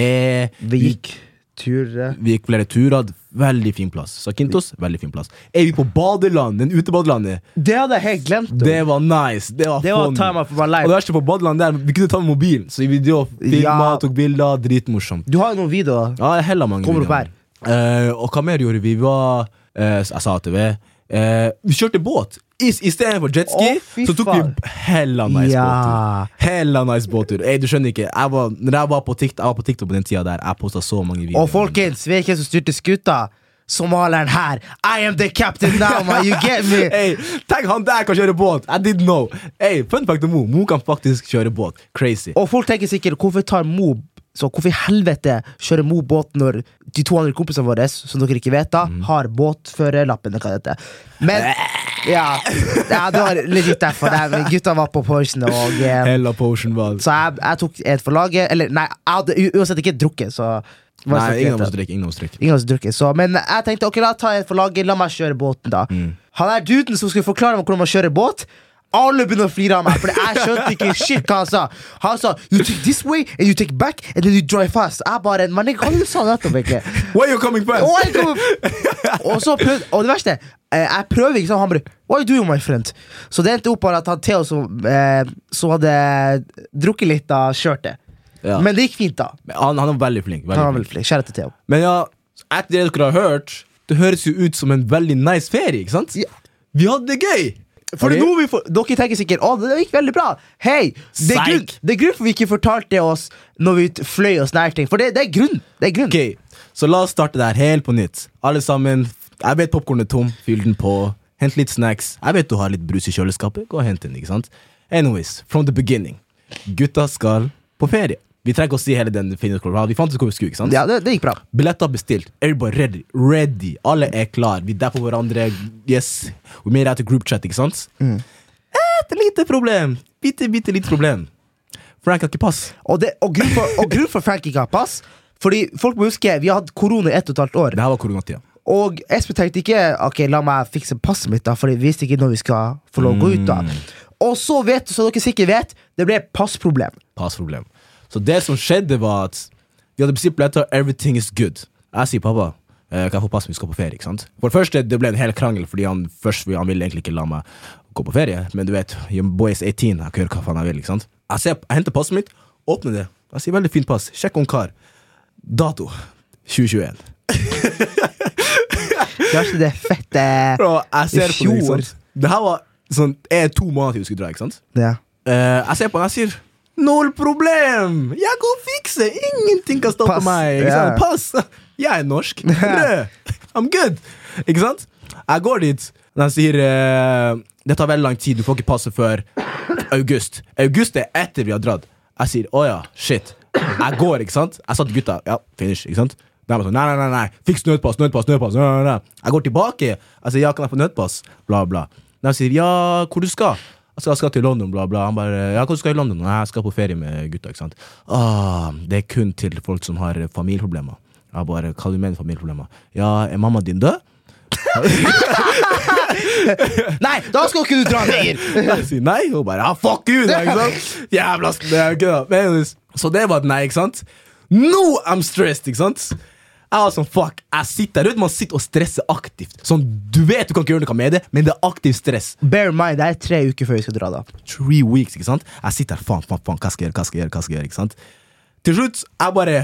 Vi gikk turer. Vi gikk flere turer. Veldig fin plass. Sakintos, veldig fin plass. Er vi på badeland, den utebadelandet? Det hadde jeg helt glemt. om. Det var nice. Det var, Det var time for my life. Og det verste på badeland der, vi kunne ta med mobilen, så vi filma, Ja. tok bilder. Dritmorsomt. Du har jo noen videoer. Ja, heller mange Kommer opp her. Uh, og hva mer gjorde vi? Vi var uh, Jeg sa ATV. Uh, vi kjørte båt. I, I stedet for jetski, oh, så tok vi hella nice Ja. båttur. Hella nice båttur. Ey, du skjønner ikke. Jeg var, når jeg var på TikTok, jeg var på TikTok på den tida der, jeg posta så mange videoer. Og folkens, vet ikke hvem som styrte skuta? Somalieren her. I am the captain now, man. You get me? [LAUGHS] Ey, tenk han der kan kjøre båt! I didn't know. Ey, fun fact om Mo. Mo kan faktisk kjøre båt. Crazy. Og folk tenker sikkert hvorfor tar Mo Så hvorfor i helvete kjører Mo båt når de to andre kompisene våre Som dere ikke vet da Mm. har båtførerlappen? Men ja, ja, det var legit derfor. Det er- Gutta var på Potion. og eh, Hella potion ball. så jeg, jeg tok et for laget. Eller nei, jeg hadde uansett ikke drukket, så Nei, ingen av oss drikker. Ingen av oss drikker. Ingen av oss drukket, så Men jeg tenkte ok, la ta et for laget, la meg kjøre båten, da. Mm. Han er duden som skulle forklare meg hvordan man kjører båt. Alle begynner å flire av meg, for jeg skjønte ikke shit hva han sa. Han sa you take this way and you take back and then you drive fast. Jeg bare Men hva kan jo du sa nettopp, egentlig? Why you coming fast? Og, kom, [LAUGHS] og så prøvde Og det verste, eh, jeg prøver ikke sånn. Han bare Why are you doing, my friend? Så det endte opp bare at han Theo som, eh, som hadde drukket litt, da kjørte. Ja. Men det gikk fint, da. Han, han var veldig flink. Han var veldig flink. Kjære til Theo. Men ja, etter det dere har hørt, det høres jo ut som en veldig nice ferie, ikke sant? Ja. Vi hadde det gøy! For nå vi får, Dere tenker sikkert Å, det gikk veldig bra. Hei, det er grunn, det er grunn for vi ikke fortalte oss når vi fløy og sånne ting. For det, det er grunn. Det er grunn. Ok, Så la oss starte der helt på nytt. Alle sammen, Jeg vet popkornet er tom. Fyll den på. Hent litt snacks. Jeg vet du har litt brus i kjøleskapet. Gå og hent den. ikke sant? Anyways, from the beginning. Gutta skal på ferie. Vi trenger ikke å si hele den finne Vi fant ut hvor vi skulle. ikke sant? Ja, det, det gikk bra. Billetter bestilt. Everybody ready. ready. Alle er klar. Vi på hverandre. Yes. We made out a group chat, ikke sant? Et lite problem. Bitte, bitte lite problem. Frank har ikke pass. Og, det, og, grunn for, grunn for Frank ikke har pass Fordi folk må huske Vi har hatt korona i ett og et halvt år. Det her var koronatida. Og Espen tenkte ikke Ok, la meg fikse passet mitt, da Fordi vi visste ikke når vi skal få lov å gå ut. da Og så vet du, så dere sikkert vet, det ble passproblem. Passproblem. Så det som skjedde, var at vi hadde bestilt billetter. Everything is good. Jeg sier pappa, eh, kan jeg få pass vi skal på ferie? ikke sant? For det første, det ble en hel krangel, fordi han først han ville egentlig ikke la meg gå på ferie. Men du vet, boys boy 18, jeg kan gjøre hva faen jeg vil. ikke sant? Jeg, ser, jeg henter passet mitt, åpner det. Jeg sier veldig fint pass. Sjekk om kar. Dato 2021. Det verste det er fett eh, Bro, jeg ser I på det, ikke sant? Det her var sånn, er to måneder til vi skulle dra, ikke sant? ja. Uh, jeg ser på den, jeg sier Null problem! Jeg og fikser! Ingenting kan stoppe Pass. meg! Sant? Pass! Jeg er norsk. [LAUGHS] I'm good! Ikke sant? Jeg går dit, De sier uh, Det tar veldig lang tid, du får ikke passe før august. August er etter vi har dratt. Jeg sier å ja, shit. Jeg går, ikke sant? Jeg sa til gutta ja, finish. ikke sant? De er sånn, nei, nei, nei, nei, fiks nødpass, nødpass, nødpass. Nei, nei, nei. Jeg går tilbake. Jeg sier ja, kan jeg få nødpass? Bla, bla. De sier ja, hvor du skal? Skal, skal til London, bla, bla. Han bare ja, hvor du skal i London? Nei, Jeg skal på ferie med gutta. ikke sant? Ah, det er kun til folk som har familieproblemer. Jeg bare, hva du mener familieproblemer? Ja, er mamma din død? [LAUGHS] Nei, da skal ikke du dra lenger! Jeg sier nei, og bare ah, fuck you! Da, ikke sant? Jævla det er ikke da. Men Så det var et nei, ikke sant? Nå I'm stressed, ikke sant? Jeg var sånn, fuck, jeg sitter der ute, man sitter og stresser aktivt. Sånn, Du vet du kan ikke gjøre noe med det, men det er aktiv stress. Bear in mind, det er tre uker før vi skal dra, da. Three weeks, ikke sant? Jeg sitter der, faen, faen, faen, hva skal jeg gjøre, hva skal jeg gjøre, hva skal jeg gjøre, ikke sant? Til slutt, jeg bare,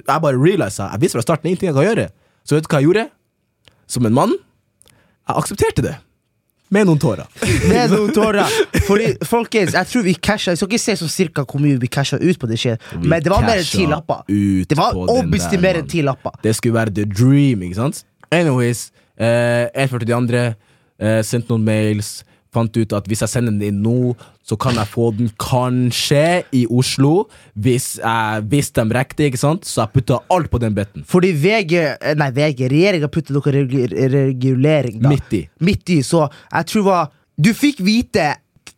jeg bare realiset, jeg visste fra starten ingenting jeg kan gjøre. Så vet du hva jeg gjorde? Som en mann, jeg aksepterte det. Med noen tårer. [LAUGHS] Med noen tårer. Fordi, folkens, jeg tror vi casha Jeg skal ikke se så cirka hvor mye vi casha ut på det skjer, men det var mer enn ti lapper. Det var obviously mer enn ti lapper. Det skulle være the dream, ikke sant? Anyways, eh, jeg førte de andre, eh, sendte noen mails, fant ut at hvis jeg sender den inn nå, så kan jeg få den kanskje i Oslo, hvis, jeg, hvis de rekker det, ikke sant? Så jeg putta alt på den betten. Fordi VG, eh, nei VG, regjeringa putter noe regu regulering da. Midt i. Midt i, så jeg tror var Du fikk vite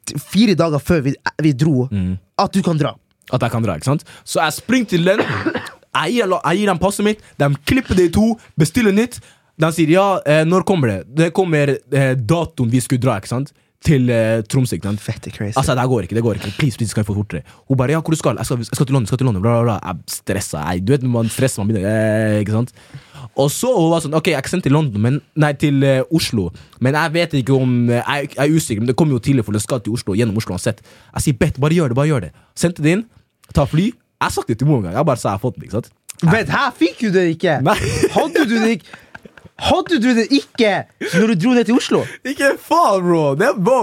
t- fire dager før vi, vi dro Mm. at du kan dra. At jeg kan dra, ikke sant? Så jeg springer til den, jeg gir, jeg gir dem passet mitt, de klipper det i to, bestiller nytt. De sier ja, eh, når kommer det? Det kommer eh, datoen vi skulle dra, ikke sant? Til eh, Tromsø, ikke sant? Fette crazy. Altså, det her går ikke. det går ikke Please, please, skal jeg få fortere Hun bare ja, hvor du skal? Jeg skal, jeg skal til London. skal til London bla, bla, bla. Jeg stressa. Jeg, du vet man stresser, man begynner eh, Ikke sant? Og så hun var sånn Ok, jeg er ikke sendt til London, men Nei, til eh, Oslo. Men jeg vet ikke om eh, Jeg, jeg er usikker, men det kommer jo tidlig, for det skal til Oslo gjennom Oslo uansett. Jeg sier bet, bare gjør det. bare gjør det Sendte det inn. Ta fly. Jeg har sagt det til mor en gang. Jeg bare sa jeg har fått det. ikke sant? Vent, her fikk du det ikke! Nei. Hadde du det ikke Hadde du det ikke når du dro ned til Oslo? Ikke faen, bro! Det, er bro!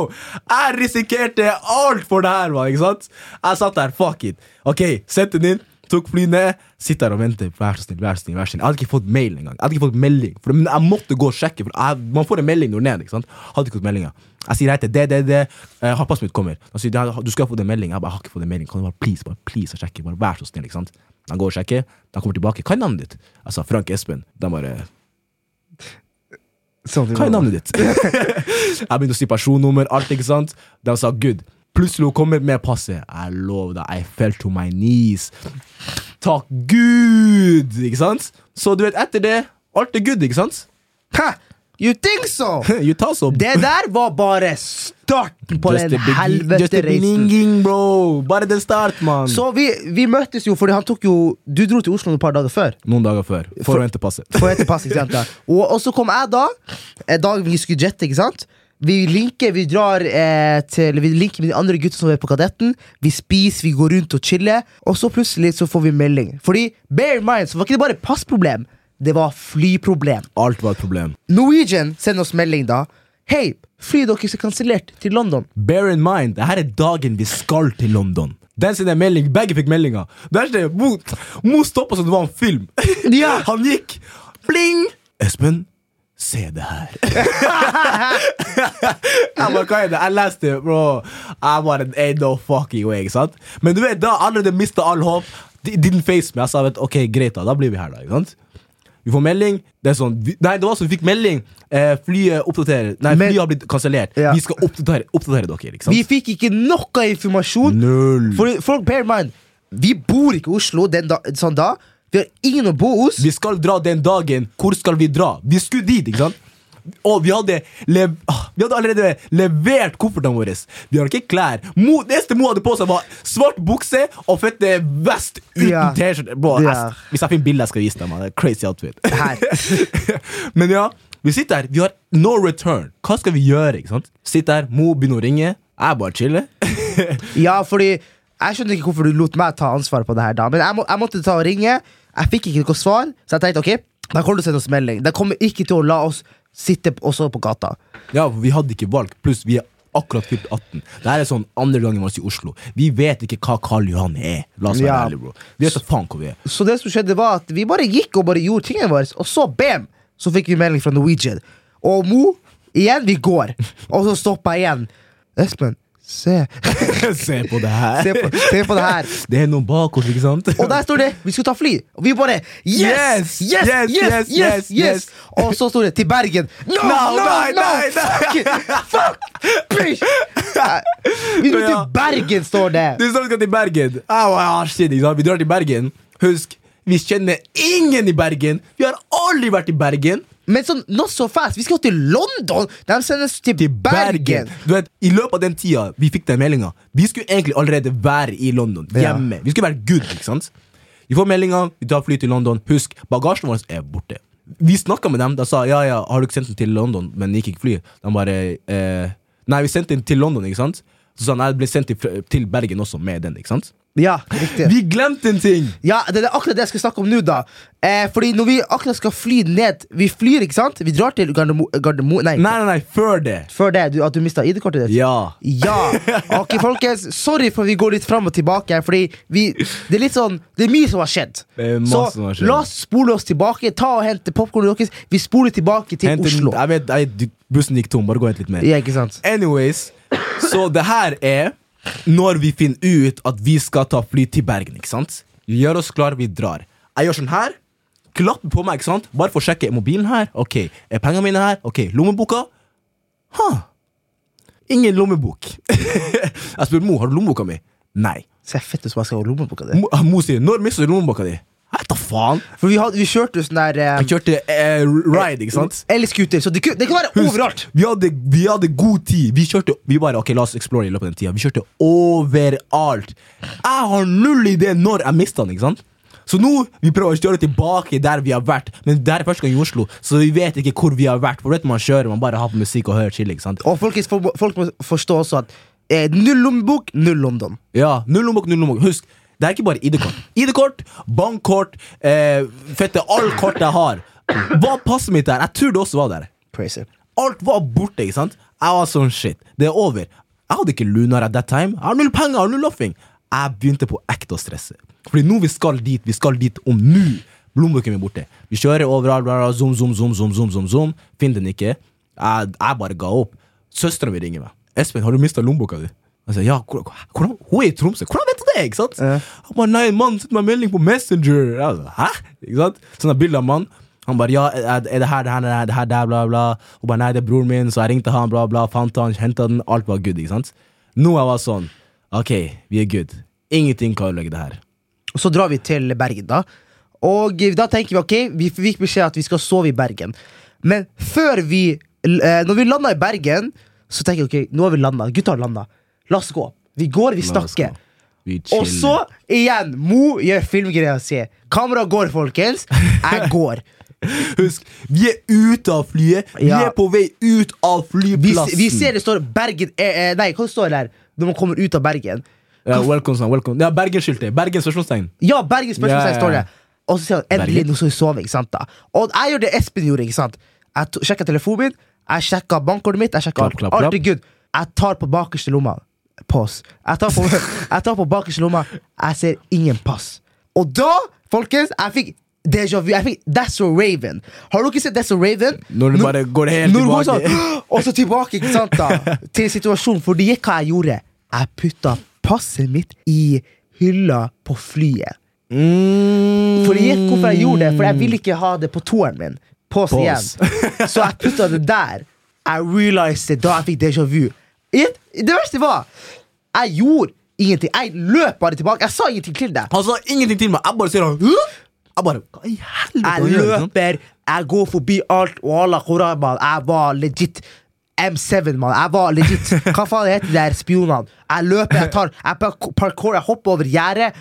Jeg risikerte alt for det her, man, ikke sant? Jeg satt der, fuck it. Ok, Sett den inn, tok fly ned, sitter der og venter. Vær så snill, vær så snill. vær så snill Jeg hadde ikke fått mail engang. Jeg hadde ikke fått melding. For, jeg måtte gå og sjekke, for jeg, man får en melding når er ikke sant? Hadde ikke fått meldinga. Jeg sier hei til det, det, det. Uh, passet mitt kommer. Han sier du skal få en melding. Jeg bare, jeg har ikke fått en melding. Kan du bare please, bare please sjekke? Bare vær så snill. ikke sant? Han går og sjekker. De kommer tilbake. Hva er navnet ditt? Jeg sa Frank Espen. De bare hva er navnet ditt? [LAUGHS] jeg begynte å si personnummer, alt, ikke sant? De sa good. Plutselig hun kommer med passet. I love that. I fell to my knees. Takk Gud! Ikke sant? Så du vet, etter det, alt er good, ikke sant? Hæ? You think so? [LAUGHS] You så Det der var bare starten på Just den helvete-reisen. bro! Bare den start, mann. Så vi, vi møttes jo, fordi han tok jo Du dro til Oslo et par dager før. Noen dager før. For å hente passet. For å hente passet, ikke sant? [LAUGHS] Og, og så kom jeg da, en dag vi skulle jette, ikke sant? Vi linker, vi drar eh, til Vi linker med de andre gutta som er på Kadetten. Vi spiser, vi går rundt og chiller. Og så plutselig så får vi melding. Fordi, bear in mind, så var ikke det bare passproblem. Det var flyproblem. Alt var et problem. Norwegian sender oss melding da. Hei, flyet deres er kansellert til London. Bear in mind, det her er dagen vi skal til London. Den sender melding, Begge fikk meldinga. Mo, Mo stoppa som det var en film. [LAUGHS] Ja. Han gikk. Bling! Espen, se det her. [LAUGHS] jeg bare, hva er det? Jeg leste det, bro. Jeg bare, ain't no fucking way, ikke sant? Men du vet, da allerede mista all håp. Didn't face me. Jeg sa vet, ok, greit, da. Da blir vi her, da. ikke sant? Vi får melding. Det er sånn, vi, nei, det var sånn, vi fikk melding. Eh, flyet oppdaterer Nei, Men- flyet har blitt kansellert. Ja. Vi skal oppdatere, oppdatere dere. ikke sant? Vi fikk ikke noe informasjon. Null. For folk, bear in mind, vi bor ikke i Oslo den da, sånn da. Vi har ingen å bo hos. Vi skal dra den dagen. Hvor skal vi dra? Vi skulle dit, ikke sant? Og vi hadde, ah, vi hadde allerede levert koffertene våre. Vi har ikke klær. Mo, det eneste Mo hadde på seg, var svart bukse og fette vest uten Ja. T-skjorte. Ja. Hvis jeg finner bilder, jeg skal vise dem. Crazy outfit. [LAUGHS] Men ja, vi sitter her. Vi har no return. Hva skal vi gjøre? ikke sant? Sitter her, Mo begynner å ringe. Jeg bare chiller. [LAUGHS] Ja, fordi Jeg skjønner ikke hvorfor du lot meg ta ansvar på det her da Men jeg, må, jeg måtte ta og ringe. Jeg fikk ikke noe svar, så jeg tenkte ok, da kommer du til å sende oss melding. De kommer ikke til å la oss sitte p- også på gata. Ja, for Vi hadde ikke valg. Pluss vi er akkurat fylt 18. Det er sånn andre gangen vår i Oslo. Vi vet ikke hva Karl Johan er. La oss være Ja. ærlige, bro. Vi vet da faen hvor vi er. Så det som skjedde var at vi bare gikk og bare gjorde tingene våre, og så bam! Så fikk vi melding fra Norwegian. Og Mo, igjen, vi går. Og så stoppa jeg igjen. Espen, se. [LAUGHS] Se på det her. Se på, se på det her. [LAUGHS] Det er noen bak oss, ikke sant? Og der står det 'vi skal ta fly'. Og vi bare Yes! Yes! Yes! Yes, Yes! yes. Og så står det 'til Bergen'. No! No, no, nei, no, nei, nei. Fuck! it, Fuck! Bitch! Vi dro til Bergen, står det. Du skal til Bergen. Au, au, shit? Vi drar til Bergen. Husk, vi kjenner ingen i Bergen. Vi har aldri vært i Bergen. Men sånn, not so fast. Vi skal til London! De sender oss til, Til Bergen. Bergen. Du vet, I løpet av den tida vi fikk den meldinga, vi skulle egentlig allerede være i London. Ja. Hjemme. Vi skulle være good. ikke sant? Vi får meldinga, vi tar fly til London. Husk, bagasjen vår er borte. Vi snakka med dem. De sa ja, ja, har du ikke sendt den til London, men gikk ikke fly. De bare eh, Nei, vi sendte den til London, ikke sant? Så sa han det ble sendt til, til Bergen også med den. ikke sant? Ja, riktig. Vi glemte en ting! Ja, Det er akkurat det jeg skal snakke om nå. da eh, Fordi når vi akkurat skal fly ned Vi flyr, ikke sant? Vi drar til Gardermo... Gardermo nei, Nei, nei, nei, før det. før det. Du, at du mista ID-kortet ditt? Ja. Ja! Ok, folkens, sorry for vi går litt fram og tilbake. Fordi vi, Det er litt sånn Det er mye som har skjedd. Det er masse Så som har skjedd. la oss spole oss tilbake. Ta og Hente popkornet deres. Vi spoler tilbake til Hente- Oslo. Jeg vet, jeg, bussen gikk tom. Bare gå og hent litt mer. Ja, ikke sant? Anyways, så det her er når vi finner ut at vi skal ta fly til Bergen. ikke sant? Vi gjør oss klar, vi drar. Jeg gjør sånn her. Klapper på meg, ikke sant? Bare for å sjekke. Er mobilen her? Ok. Er pengene mine her? Ok. Lommeboka? Ha. Ingen lommebok. [LAUGHS] jeg spør Mo har du lommeboka mi. Nei. Se fett ut som jeg skal ha lommeboka di. Mo, Mo sier når mister du lommeboka di? Vet da faen. For vi, hadde, vi kjørte jo sånn der eh, Jeg kjørte eh, ride, ikke sant? Eller scooter. så det, kunne- det kan være Husk, overalt. Vi hadde, vi hadde god tid. Vi kjørte Vi bare, ok, la oss explore i løpet av den tida. Vi kjørte overalt. Jeg har null idé når jeg mista den. ikke sant? Så nå vi prøver å kjøre tilbake der vi har vært, men det er første gang i Oslo, så vi vet ikke hvor vi har vært. For vet man kjører, man bare har på musikk og hører chill. ikke sant? Og folkens, folk, må- folk må forstå også at eh, null lommebok, null London. Ja, Null lommebok, null lommebok. Husk, det er ikke bare ID-kort. ID-kort, bankkort, eh, fette, all kort jeg har. Hva passet mitt der? Jeg tror det også var der. Crazy. Alt var borte, ikke sant? Jeg var sånn, shit, det er over. Jeg hadde ikke lunar at that time. Jeg har null penger, jeg har null loffing. Jeg begynte på ekte å stresse. Fordi nå vi skal dit, vi skal dit om nå. Lommeboken min er borte. Vi kjører overalt, bla, bla, zoom, zoom, zoom, zoom, zoom, zoom, zoom. Finner den ikke. Jeg, jeg bare ga opp. Søstera mi ringer meg. 'Espen, har du mista lommeboka di?' Jeg sier, ja, hvor- hvordan, Hun er i Tromsø. Hvordan vet du det? ikke sant? Ja. Han bare, nei, mann, send meg melding på Messenger. Jeg bare, Hæ? Ikke sant? Sånn bilder bilde av mann. Han bare, ja, er det her, det her, det her, det her, der, bla, bla. Hun bare, nei, det er broren min, så jeg ringte han, bla, bla, fant han, hentet den, alt var good, ikke sant? Nå jeg var sånn, ok, vi er good. Ingenting kan ødelegge det her. Og så drar vi til Bergen, da. Og da tenker vi ok, vi fikk beskjed at vi skal sove i Bergen. Men før vi eh, Når vi landa i Bergen, så tenker jeg ok, nå har vi landa. Gutta har landa. La oss gå. Vi går, vi snakker. Vi Og så igjen, Mo gjør filmgreia si. Kameraet går, folkens. Jeg [LAUGHS] går. Husk, vi er ute av flyet, vi Ja. er på vei ut av flyplassen. vi ser det står Bergen eh, eh, Nei, hva står det der når man kommer ut av Bergen? Ja, welcome, son, welcome. Ja, Bergen-skiltet. Bergen spørsmålstegn. Ja, Bergen spørsmålstegn Ja, står det. Og så sier han endelig, nå skal vi sove. ikke sant da Og jeg gjør det Espen gjorde. ikke sant Jeg sjekker sjekka telefonen min, jeg sjekka bankkortet mitt. Jeg sjekka Klapp, alt. klapp, Alt er good. Jeg tar på bakerste lomma. Pass. Jeg tar på, jeg tar på bakerste lomma. Jeg ser ingen pass. Og da, folkens, jeg fikk Déjà vu. Jeg fikk That's So Raven. Har dere sett That's So Raven? Når du bare går helt tilbake. Sånn, og så tilbake ikke sant da til situasjonen. For det gikk hva jeg gjorde. Jeg putta passet mitt i hylla på flyet. Mm. For det gikk hvorfor jeg gjorde det For jeg ville ikke ha det på toeren min. På Pause. igjen Så jeg putta det der. I realized it da jeg fikk déjà vu. Det verste var Jeg gjorde ingenting. Jeg løp bare tilbake. Jeg sa ingenting til deg. Han sa ingenting til meg. Jeg bare ser han? Jeg bare Hva i helvete Jeg løper, jeg går forbi alt. Walla, Koran, man. Jeg var legit M7, mann. Jeg var legit [LAUGHS] Hva faen heter de der spionene? Jeg løper, jeg tar Jeg park- parkour, jeg hopper over gjerdet,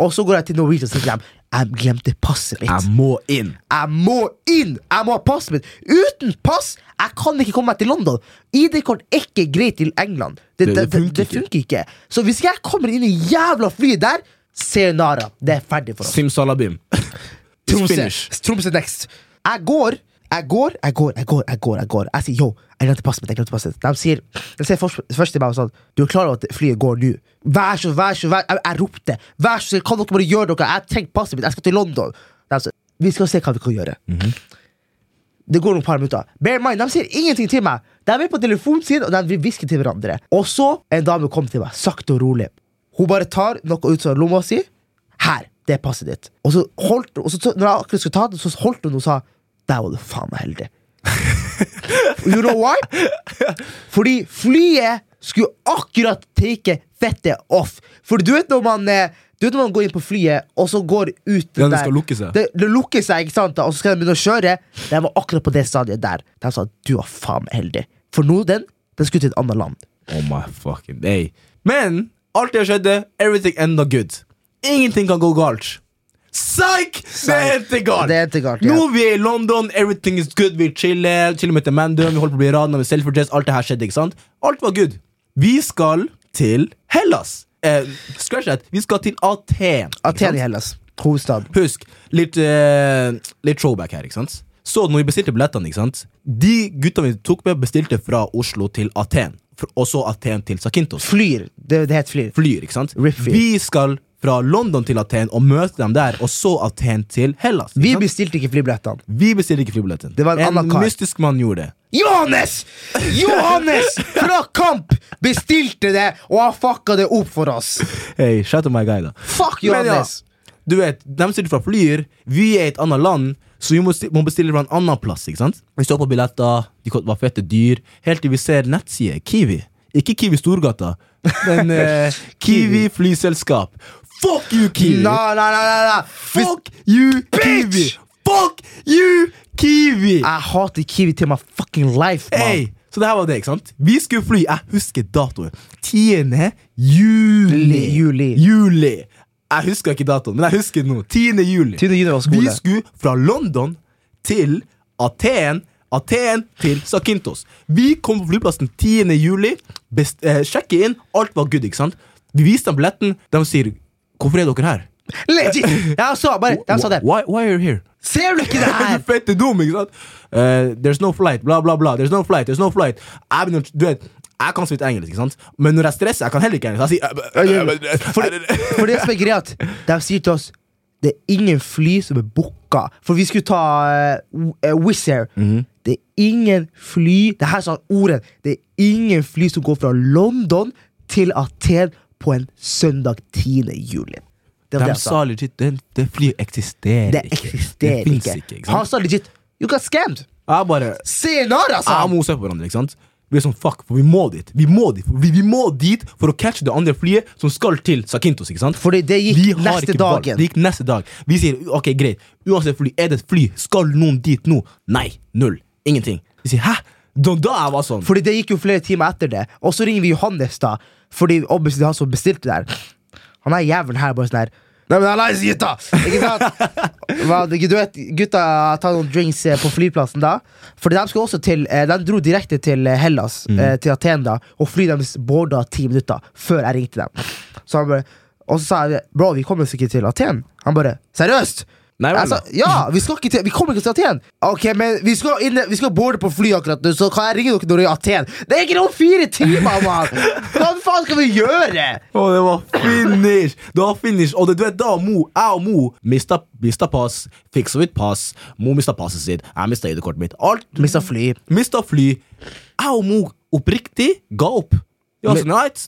og så går jeg til Norwegian City sier dem jeg glemte passet mitt. Jeg må inn. Jeg må inn! Jeg må ha passet mitt! Uten pass jeg kan ikke komme meg til London. ID-kort er ikke greit til England. Det, Det- det, funker det funker ikke. Så hvis jeg kommer inn i jævla flyet der, sayonara. Det er ferdig for oss. Simsalabim. Tromsø. Tromsø next. Jeg går, jeg går, jeg går, jeg går. Jeg går, jeg går Jeg sier yo, jeg glemte passet mitt. jeg glemte passet De sier, de sier først, først til meg sånn Du er klar over at flyet går nå? Vær så, vær så, vær Jeg, jeg ropte. Vær så snill, kan dere bare gjøre noe? Jeg trenger passet mitt. Jeg skal til London. De sier, vi skal se hva vi kan gjøre. Det går noen par minutter. Bear in mind, De sier ingenting til meg. De er på telefonen sin og de vil til hverandre. Og så en dame kom til meg, sakte og rolig. Hun bare tar noe ut av lomma si. Her, det er passet ditt. Og så holdt og så, når jeg akkurat skulle ta det, så holdt hun og sa Der var du faen meg heldig. you know why? Fordi flyet skulle akkurat take fettet off. For du vet når man eh, Du vet når man går inn på flyet, og så går ut Ja, det skal lukke seg. det, det lukker seg, ikke sant? og så skal de begynne å kjøre. De var akkurat på det stadiet der. De sa du var faen meg heldig. For nå, den, den skulle til et annet land. Oh my fucking day. Men alt det skjedde, everything enda good. Ingenting kan gå galt. Psych! Det er endte galt. Nå vi er i London, everything is good, vi chiller, chiller med Mandum, vi holder på å bli rana med self-address, alt det her skjedde, ikke sant? Alt var good. Vi skal til Hellas. Eh, scratch that. Vi skal til Aten. Aten i Hellas. Hovedstad. Husk, litt, eh, litt throwback her, ikke sant? Så når vi bestilte billettene, ikke sant? De gutta vi tok med, bestilte fra Oslo til Aten. Og så Aten til Sakintos. Flyr. Det, det heter flyr. Flyr, ikke sant? Riffy. Vi skal fra London til Aten og møte dem der, og så Aten til Hellas. Vi sant? bestilte ikke flybillettene. vi bestilte ikke flybilletten. Det var en kar. mystisk mann gjorde det. Johannes! Johannes fra Kamp bestilte det, og han fucka det opp for oss. Hey, shout out my guy, da. Fuck Johannes! ja, du vet, de sitter fra flyer, vi er i et annet land, så vi må bestille fra en annen plass. ikke sant? Vi står på billetter, de var fette dyr, helt til vi ser nettside, Kiwi. Ikke Kiwi Storgata, men eh, [LAUGHS] Kiwi flyselskap. Fuck you, Kiwi! Nei, nei, nei, nei. Fuck you, Kiwi! Fuck you, Kiwi! Jeg hater Kiwi til my fucking life, mann. Så det her var det, ikke sant? Vi skulle fly, jeg husker datoen. 10. juli. Juli. Juli. Jeg husker ikke datoen, men jeg husker nå. 10. juli. 10. juli var skole. Vi skulle fra London til Aten. Aten til Sakintos. Vi kom på flyplassen 10. juli, best, eh, sjekke inn, alt var good. ikke sant? Vi viste dem billetten, de sier 'Hvorfor er dere her?' Legit! Jeg sa bare Jeg sa det. Why, why are you here? Ser du ikke det [LAUGHS] Du her? er fette dum, ikke sant? Uh, there's no flight, bla, bla, bla. There's no flight, there's no flight. Jeg, begynner, du vet, jeg kan så vidt engelsk, ikke sant? Men når jeg stresser, jeg kan heller ikke engelsk. Jeg sier For, for det som er greia, de sier til oss det er ingen fly som er booka. For vi skulle ta uh, Wizz Air. Mhm. Det er ingen fly Det her sa ordet. Det er ingen fly som går fra London til Aten på en søndag 10. juli. Det var det De han sa. sa legit det, det flyet eksisterer Det eksisterer det ikke. ikke. ikke Han sant? sa legit You got scammed! Jeg bare Senere, sa Jeg han! må se på hverandre, ikke sant? Vi er sånn, fuck, for vi må dit. Vi må dit, vi, vi må dit for å catche det andre flyet som skal til Sakintos. ikke sant? Fordi det Vi gikk har neste ikke valg. dagen. Det gikk neste dag. Vi sier ok, greit. Uansett fly, er det et fly? Skal noen dit nå? Nei. Null. Ingenting. Vi sier hæ? Da, da jeg var sånn. Fordi det gikk jo flere timer etter det. Og så ringer vi Johannes, da. Fordi obviously det han som bestilte der. Han er jævelen her bare sånn her Nei, men hallais, gutta! Ikke sant? [LAUGHS] Du vet, gutta tar noen drinks eh, på flyplassen da. For de skal også til eh, De dro direkte til eh, Hellas, mm. til Aten, da. Og flyet deres boarda ti minutter før jeg ringte dem. Så han bare Og så sa jeg bro, vi kommer oss ikke til Aten. Han bare seriøst? Nei, vel, sa, ja, vi, skal ikke til, vi kommer ikke til Aten. Ok, men vi skal, inn, vi skal boarde på fly akkurat nå, så kan jeg ringe dere når vi er i Aten. Det er ikke noen fire timer, mann! Hva faen skal vi gjøre? Å, det var finish! Det var finish Og det, du vet da Mo, jeg og Mo mista, mista pass, fikk så vidt pass. Mo mista passet sitt, jeg mista ID-kortet mitt. Alt Mista fly. Mista fly. Jeg og Mo oppriktig ga opp. Ja, Men- så, right.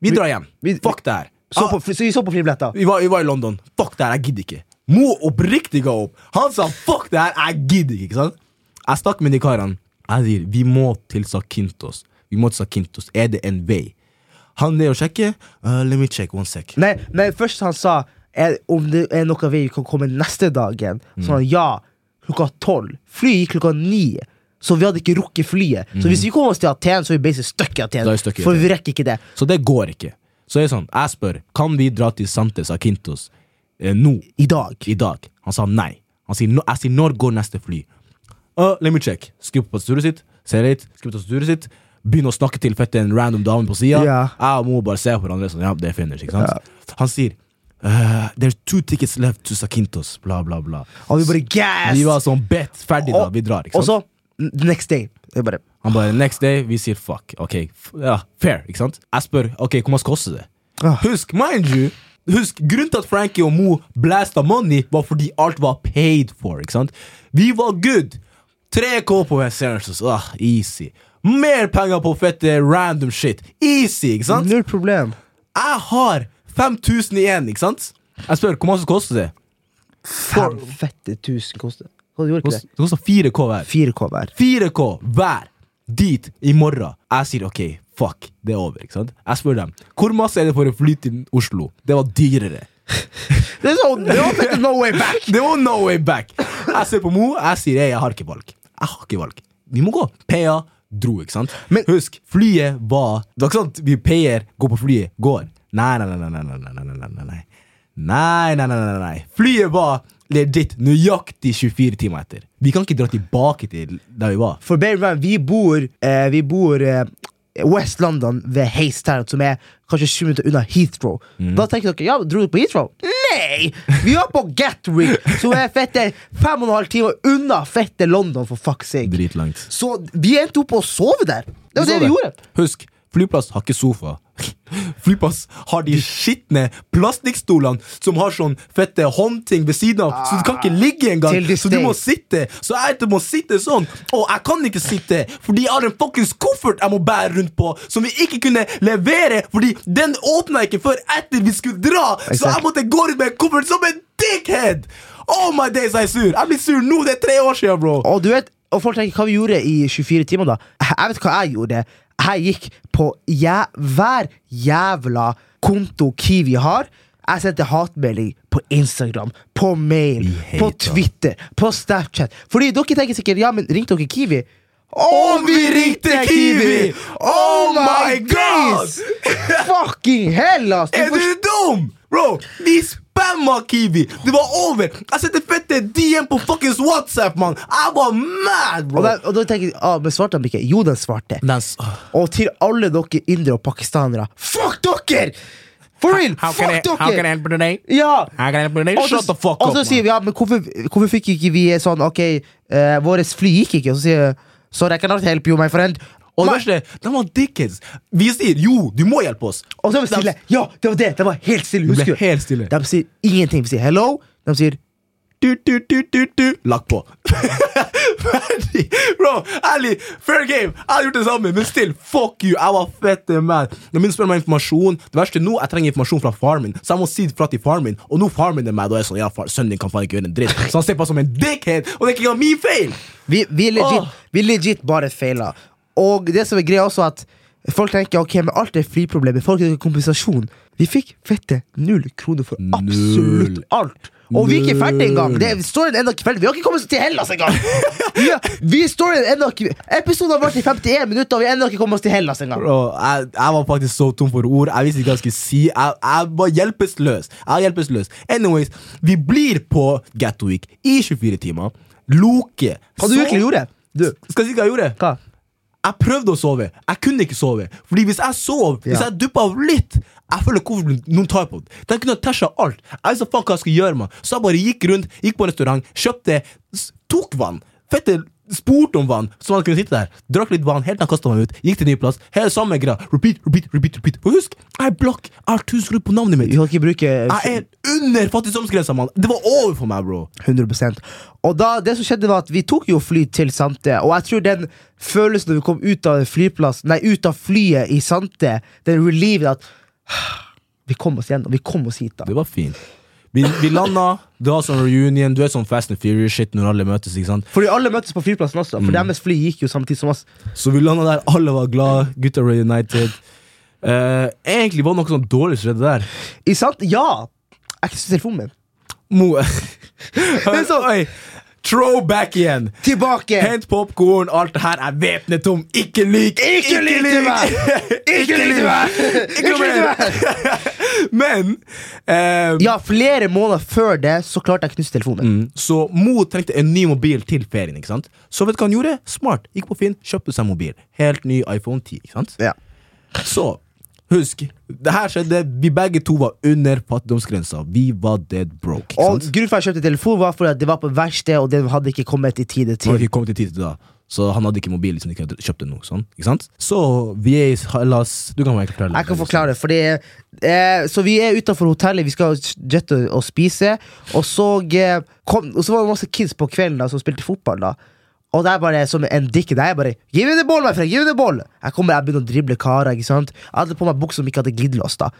Vi drar hjem. vi- Fuck det her. Så, Ah, på, så vi så på flybilletter. vi, var, vi var i London. Fuck det her, jeg gidder ikke. Mo oppriktig ga opp. Han sa fuck det her, jeg gidder ikke. sant? Jeg stakk med de karene. Jeg sier vi må til Sakintos. Vi må til Sakintos. Er det en vei? Han ned og sjekker. Uh, let me check one sec. Nei, nei, først han sa er, om det er noe vei vi kan komme neste dagen. Så han ja, klokka tolv. Flyet gikk klokka ni. Så vi hadde ikke rukket flyet. Så hvis vi kommer oss til Aten, så er vi basically stuck i Aten. For vi rekker ikke det. Så det går ikke. Så det sånn, jeg spør Kan vi dra til Sante Sakintos eh, nå, I dag. i dag. Han sa nei. Han sier, no, jeg sier når går neste fly? Uh, let me check. Skriv på tastaturet sitt. Ser litt. Skriv på tastaturet sitt. Begynner å snakke til fette en random dame på sida. Yeah. Jeg Mo bare ser på hverandre sånn, ja, det finish, ikke sant? Han sier uh, There's two tickets left to Sakintos. Bla, bla, bla. Og vi bare gas! Vi var sånn bet ferdig da. Vi drar, ikke Og så, next day. Bare Han bare next day. Vi sier fuck. Ok, ja, fair, ikke sant? Jeg spør ok, hvor mye koster det? ah. Husk, mind you Husk, Grunnen til at Frankie og Mo blasta money, var fordi alt var paid for. ikke sant? Vi var good. 3K på Essentials. Ah, easy. Mer penger på fette random shit. Easy, ikke sant? Null problem. Jeg har 5000 igjen, ikke sant? Jeg spør, hvor mye koster det? Fem fette tusen koster Hva gjorde ikke det? det koster 4K hver. 4K hver. 4K hver dit i morgen. Jeg sier ok, fuck, det er over. ikke sant? Jeg spør dem hvor masse er det for å fly til Oslo. Det var dyrere. Det er sånn, det var no way back! Det var no way back. Jeg ser på Mo, jeg sier jeg, jeg har ikke valg. Jeg har ikke valg. Vi må gå. PA dro, ikke sant? Men- Husk, flyet var Det var ikke sant vi payer, går på flyet, går. Nei, nei, nei, nei, nei, nei, nei, nei, nei, nei, nei. Nei, nei, nei. Flyet var legit nøyaktig 24 timer etter. Vi kan ikke dra tilbake til der vi var. For bear vi bor, eh, vi bor eh, West London ved Haystown, som er kanskje 20 minutter unna Heathrow. Mm. Da tenker dere ja, dro du på Heathrow? Nei! Vi var på Gatwick, som er fette fem og en halv time unna fette London, for fuck's sake. Dritlangt. Så vi endte opp på å sove der. Det var det vi gjorde. Husk, flyplass har ikke sofa. [LAUGHS] Flyplass har de skitne plastikkstolene som har sånn fette håndting ved siden av, så du kan ikke ligge engang. Så du må sitte. Så jeg må sitte sånn. Og jeg kan ikke sitte fordi jeg har en fuckings koffert jeg må bære rundt på, som vi ikke kunne levere fordi den åpna ikke før etter vi skulle dra. Så jeg måtte gå rundt med en koffert som en dickhead! Oh my days, jeg er sur. Jeg blir sur nå. Det er tre år siden, bro. Og du vet, og folk tenker hva vi gjorde i 24 timer da Jeg vet hva jeg gjorde Jeg gikk på jæ hver jævla konto Kiwi har Jeg sendte hatmelding på Instagram På mail, på. Twitter, på Snapchat Fordi dere tenker sikkert, ja, men ringte dere Kiwi? Og vi ringte Kiwi! Oh my god! Fucking hell, ass! Er du dum? Bro, vi spamma Kiwi! Det var over! Jeg sendte fette DM på fuckings WhatsApp, mann! Jeg var mad, bro! og, da, og da tenker jeg, ah, men svarte de ikke? Jo, den svarte Og til alle dere indere og pakistanere Fuck dere! For real! Fuck dere! help you today? Ja! How can I help you today? Og så- Shut the fuck up, Og så sier man. vi ja, men hvorfor, hvorfor fikk ikke vi sånn Ok, uh, vårt fly gikk ikke. Og så sier jeg Sorry, I cannot help you, my friend. Og det verste, de var dickheads. Vi sier jo, du må hjelpe oss. Og så var vi stille. Ja, det var det! De var helt stille. Husker du? helt stille. De sier ingenting. Vi sier hello. De sier Du, du, du, du, du. Lagt på. [LAUGHS] Ferdig! Bro, ærlig, fair game. Jeg hadde gjort det samme, men still, fuck you. Jeg var fette man Når min spør meg informasjon Det verste nå, jeg trenger informasjon fra faren min, så jeg må si det fra til faren min. Og nå faren min er meg, da er sånn Ja, far, sønnen din kan faen ikke gjøre en dritt. Så han ser på meg som en dickhead, og det er ikke min feil! Vi, vi, legit, oh. vi legit bare feila. Og det som er greia også, at folk tenker ok, men alt er flyproblemer. Folk har kompensasjon. Vi fikk fette null kroner for absolutt alt. Og vi er ikke ferdig engang. Det er storyen enda ikke ferdig. Vi har ikke kommet oss til Hellas engang! [LAUGHS] Har- vi er storyen enda ikke Episoden har vært i 51 minutter, og vi har ennå ikke kommet oss til Hellas engang. Bro, jeg, jeg var faktisk så tom for ord. Jeg visste ikke hva jeg skulle si. Jeg, jeg var hjelpeløs. Jeg var hjelpeløs. Anyways, vi blir på Gatwick i 24 timer. Loke. Hva du virkelig gjorde? Du, Skal jeg si hva jeg gjorde? hva? Jeg prøvde å sove. Jeg kunne ikke sove. Fordi hvis jeg sov, hvis jeg duppa av litt Jeg føler hvorfor noen tar på det. Den kunne ha tæsja alt. Jeg visste faen hva jeg skulle gjøre. Man. Så jeg bare gikk rundt, gikk på restaurant, kjøpte Tok vann. Fette spurte om vann, så han kunne sitte der. Drakk litt vann, helt til han kasta meg ut. Gikk til ny plass. Hele samme greia. Repeat, repeat, repeat. repeat Og husk, jeg er blakk. Jeg har tusen kroner på navnet mitt. Vi kan ikke bruke Jeg er under fattigdomsgrensa, mann. Det var over for meg, bro. 100 Og da, det som skjedde var at Vi tok jo fly til Sante, og jeg tror den følelsen når vi kom ut av flyplassen Nei, ut av flyet i Sante, den relieven at Vi kom oss gjennom. Vi kom oss hit, da. Det var fint. Vi, vi landa, du har sånn reunion. Du er sånn Fast and Furious-shit når alle møtes. ikke sant? Fordi alle møttes på flyplassen også, Mm. for deres fly gikk jo samtidig som oss. Så vi landa der, alle var glad, gutta reunited. Uh, egentlig var det noe sånn dårlig som skjedde der. I sant? ja! Jeg ikke telefonen min. Mo [LAUGHS] Hør, så- Oi, Throwback igjen! Tilbake! Hent popkorn, alt det her er væpnet tom. Ikke lik! Ikke lik til meg! [LAUGHS] Ikke lik til meg! [LAUGHS] Ikke lik til meg! [LAUGHS] Men eh, Ja, flere måneder før det så klarte jeg å knuse telefonen mm, Så Mo trengte en ny mobil til ferien. ikke sant? Så vet du hva han gjorde? Smart. Gikk på Finn, kjøpte seg mobil. Helt ny iPhone 10. ikke sant? Ja. Så husk, det her skjedde. Vi begge to var under fattigdomsgrensa. Vi var dead broke. Og grunnen for at jeg kjøpte telefon, var fordi det var på verksted, og den hadde ikke kommet i tide til. ikke kommet i tide til da. Så han hadde ikke mobil. Liksom, ikke kjøpte noe sånn, ikke sant? Så vi er i Hellas Du kan egentlig forklare Jeg kan forklare, fordi eh, Så vi er utenfor hotellet, vi skal jette og spise, og så, eh, kom, og så var det masse kids på kvelden da som spilte fotball. da Og det er bare som en dikke. Det er bare Give me the ball, my friend! Give me the ball! Jeg kommer, jeg begynner å drible karer. ikke sant Jeg hadde på meg bukser som ikke hadde glidelås. da [LAUGHS]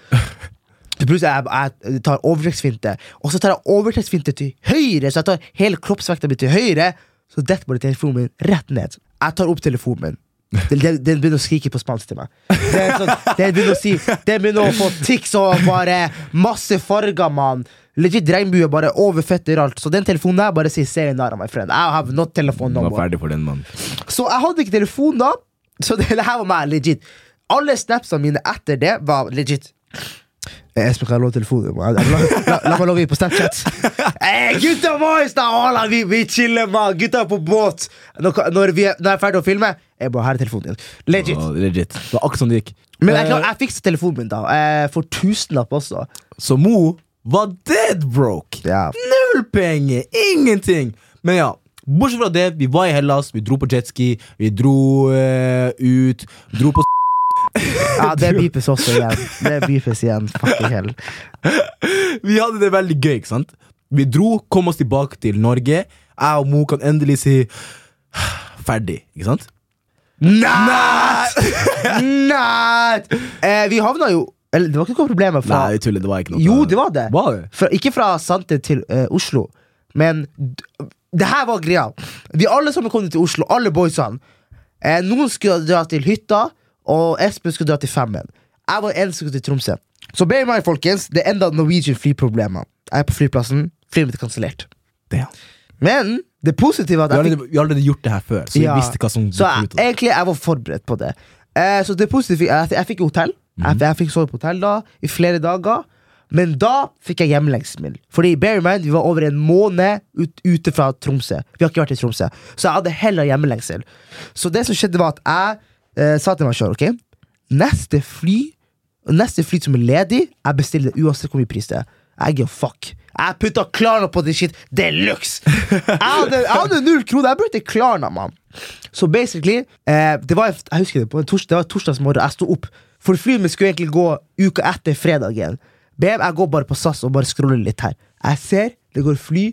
plutselig jeg, jeg tar overtrekksfinte, og så tar jeg overtrekksfinte til høyre. Så jeg tar hele kroppsvekta mi til høyre, så detter bare telefonen min rett ned. Jeg tar opp telefonen min. Den, den, den begynner å skrike på spansk til meg. Er sånn, den begynner å si Den begynner å få tics og bare masse farger, mann. Legit regnbue bare overføtter alt. Så den telefonen der bare sier 'sayonara, my friend'. I have not telephone Den var ferdig for den, mann. Så jeg hadde ikke telefon da. Så det, det her var meg, legit. Alle snapsene mine etter det var legit. Eh, Espen, kan jeg låne telefonen? La, la, la, meg logge inn på Snapchat. Hey, [LAUGHS] gutta boys, da, hola, vi, vi chiller, mann! Gutta er på båt. Når, når, vi når jeg er ferdig å filme, jeg bare, her er telefonen din. Legit. Oh, legit. Det var akkurat sånn det gikk. Men jeg, Eh, klar, jeg fiksa telefonen min da. eh, For tusenlapp også. Så Mo var dead broke. Yeah. Null penger! Ingenting! Men ja, bortsett fra det, vi var i Hellas, vi dro på jetski, vi dro uh, ut, dro på ja, det beepes også igjen. Det beepes igjen. Fucking hell. Vi hadde det veldig gøy, ikke sant? Vi dro, kom oss tilbake til Norge. Jeg og Mo kan endelig si [SIGHS] ferdig, ikke sant? Nei! Nei! [LAUGHS] Eh, vi havna jo Eller det var ikke noe problem fra Nei, tullet, det var ikke noe Jo, det var det. Var det? Fra, ikke fra Sante til uh, Oslo, men det her var greia. Vi alle sammen kom til Oslo, alle boysene. Eh, noen skulle dra til hytta, og Espen skulle dra til Femmen. Jeg var eneste som skulle til Tromsø. Så be meg, folkens, det er enda Norwegian flyproblemer. Jeg er på flyplassen, flyet mitt er kansellert. Men det positive er Vi at har allerede, vi har allerede gjort det her før, så Ja. vi visste hva som Så jeg, egentlig jeg var forberedt på det. Eh, så det positive jeg, jeg fikk hotell. Jeg, jeg fikk sove på hotell da i flere dager. Men da fikk jeg hjemlengsel. Fordi bear in mind, vi var over en måned ut, ute fra Tromsø. Vi har ikke vært i Tromsø Så jeg hadde heller hjemlengsel. Så det som skjedde, var at jeg eh, sa til meg sjøl ok, neste fly Neste fly som er ledig, jeg bestiller det uansett hvor mye pris det er. Jeg gir fuck. Jeg putta Klarna på det shit deluxe! [LAUGHS] Jeg hadde, jeg hadde null kroner. Jeg brukte Klarna, mann. Så basically, eh, det var, jeg husker det, på en tors, det var torsdagsmorgen jeg sto opp. For flyet skulle egentlig gå uka etter fredagen. BM, jeg går bare på SAS og bare scroller litt her. Jeg ser det går fly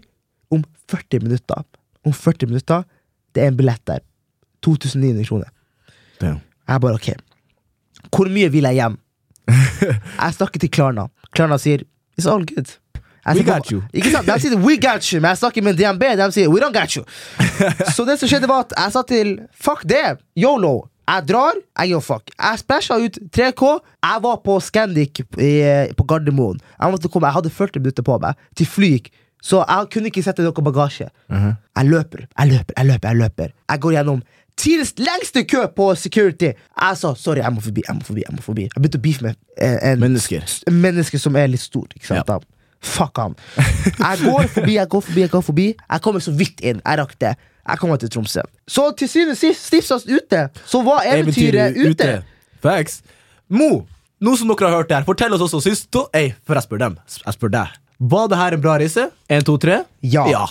om 40 minutter. Om 40 minutter. Det er en billett der. 2900 kroner. Damn. Jeg bare, ok Hvor mye vil jeg hjem? [LAUGHS] jeg snakker til Klarna. Klarna sier It's all good. We got you. Ikke sant? De sier we got you, men jeg snakker med DNB. De sier we don't got you. [LAUGHS] Så det som skjedde, var at jeg sa til fuck det, yolo. Jeg drar, jeg gir fuck. Jeg splæsja ut 3K. Jeg var på Scandic i, på Gardermoen. Jeg, måtte komme, jeg hadde 40 minutter på meg til fly gikk. Så jeg kunne ikke sette noe bagasje. Jeg løper, jeg løper, jeg løper. Jeg løper Jeg går gjennom tidligst lengste kø på security. Jeg sa sorry, jeg må forbi. Jeg må forbi, jeg må forbi Jeg begynte å beefe med en, en Mennesker. menneske som er litt stor. Ikke sant? Ja. da? Fuck han. Jeg går forbi, jeg går forbi, jeg går forbi. Jeg kommer så vidt inn. Jeg rakk det. Jeg kommer til Tromsø. Så til syvende og sist, stiftsast ute, så var eventyret ute. Facts. Mo, nå som dere har hørt det her, fortell oss også sist Ei, før jeg spør dem. Jeg spør deg. Var det her en bra reise? En, to, tre? Ja. ja.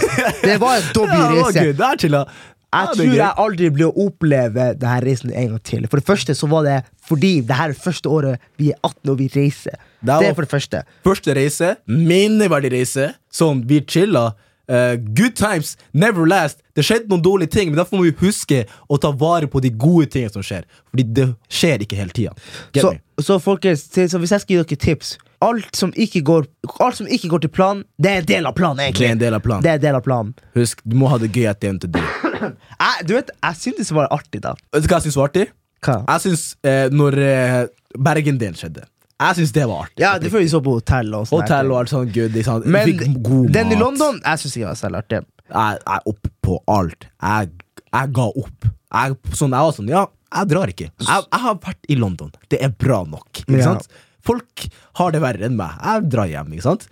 [LAUGHS] Det var en Ja, dobbel det reise. gøy. Det. Ja, Jeg er tror jeg aldri blir å oppleve denne reisen en gang til. For det første så var det fordi det her er første året vi er 18 og vi reiser. Det er Det er for det første. Første reise, minneverdig reise. Sånn, vi chilla. Uh, good times never last. Det skjedde noen dårlige ting, men derfor må vi huske å ta vare på de gode tingene som skjer. Fordi det skjer ikke hele tida. Så, så folkens, så hvis jeg skal gi dere tips Alt som går Alt som ikke går til planen, det er en del av planen. Det er en del av planen. Det er en del av planen Husk, du må ha det gøy end of [CLEARS THROAT] jeg, Du vet, jeg syntes det var artig, da. Vet du hva jeg syns var artig? Hva? Jeg syns eh, når eh, Bergen-delen skjedde. Jeg syns det var artig. Ja, det vi så på hotell og sånn. Hotell og alt sånt good. liksom. Men Fikk god den i. London, jeg syns ikke det var særlig artig. Jeg er opp på alt. Jeg, jeg ga opp. Jeg, sånn, jeg var sånn, ja, jeg drar ikke. Jeg, jeg har vært i London. Det er bra nok. Ikke Ja. sant? Folk har det verre enn meg. Jeg drar hjem, ikke sant?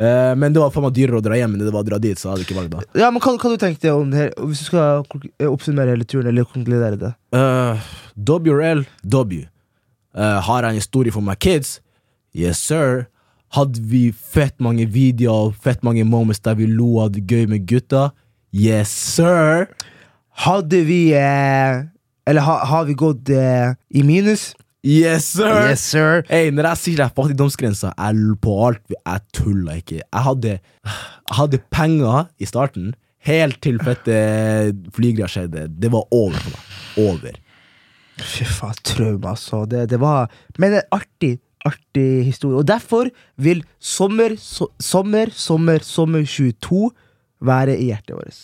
Uh, men det var faen meg dyrere å dra hjem enn det var å dra dit, så jeg hadde ikke valgt da. Ja, men Hva, hva du tenkte om det her? Hvis du skal oppsummere hele turen, eller konkludere det? Uh, W Eh, har jeg en historie for my kids? Yes, sir. Hadde vi fett mange videoer fett mange moments der vi lo og hadde gøy med gutta? Yes, sir. Hadde vi eh, Eller ha, har vi gått eh, i minus? Yes, sir. Yes, sir. Hey, når jeg sier det er fattigdomsgrensa, jeg på alt Jeg tuller ikke. Jeg hadde, jeg hadde penger i starten, helt til fette flygreia skjedde. Det var over for meg. Over. Fy faen, traume, altså. Det, det var Men en artig, artig historie. Og derfor vil sommer, so, sommer, sommer, sommer 22 være i hjertet vårt.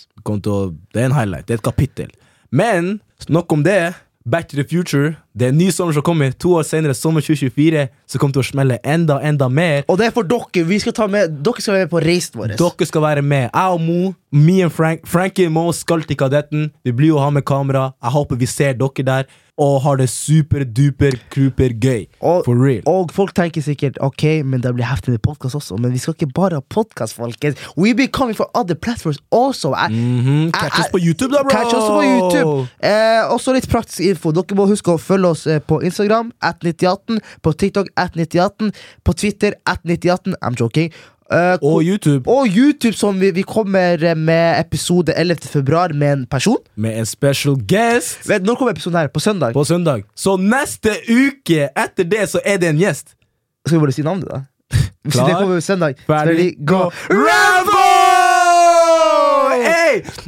Det er en highlight. Det er et kapittel. Men nok om det. Back to the future. Det er en ny sommer som kommer. To år senere, sommer 2024, så kommer det til å smelle enda, enda mer. Og det er for dere. Vi skal ta med, dere skal være med på reisen vår. Dere skal være med. Jeg og Mo, me and Frank, Frankie og Mo skal til Kadetten. Vi blir jo ha med kamera. Jeg håper vi ser dere der og har det super-duper-kruper gøy. Og, For real. og folk tenker sikkert ok, men det blir heftig med podkast også. Men vi skal ikke bare ha podkast, folkens. We be coming for other platforms also. I, mm -hmm. Catch jeg- oss på YouTube, da, bro! Catch oss på YouTube. Eh, også litt praktisk info. Dere må huske å følge oss eh, på Instagram, at 9018, på TikTok, at 9018, på Twitter, at 9018. I'm joking. Uh, Og YouTube og YouTube, som vi, vi kommer eh, med episode 11. februar med en person. med en special guest Vet, når kommer episoden her? På søndag? på søndag. Så neste uke etter det så er det en gjest. Skal vi bare si navnet, da? [LAUGHS] Hvis Klar. det kommer søndag. Ferdig, gå! Rambo!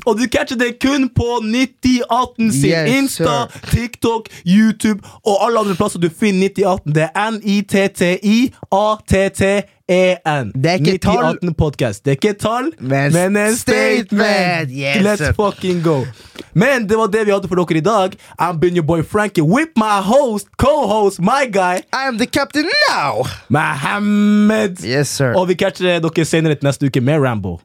Og du catcher det kun på 9018 sin Yes, Insta, sir. TikTok, YouTube og alle andre plasser du finner 9018. Det er N-I-T-T-I-A-T-T-E-N. Det er ikke tall. 9018 podcast. Det er ikke tall, Men men en statement. Yes, Let's sir. fucking go. Men det var det vi hadde for dere i dag. I'm been your boy Frankie with my host, co-host, my guy, I am the captain now! Mohammed. Yes, sir. Og vi catcher dere senere neste uke med Rambo.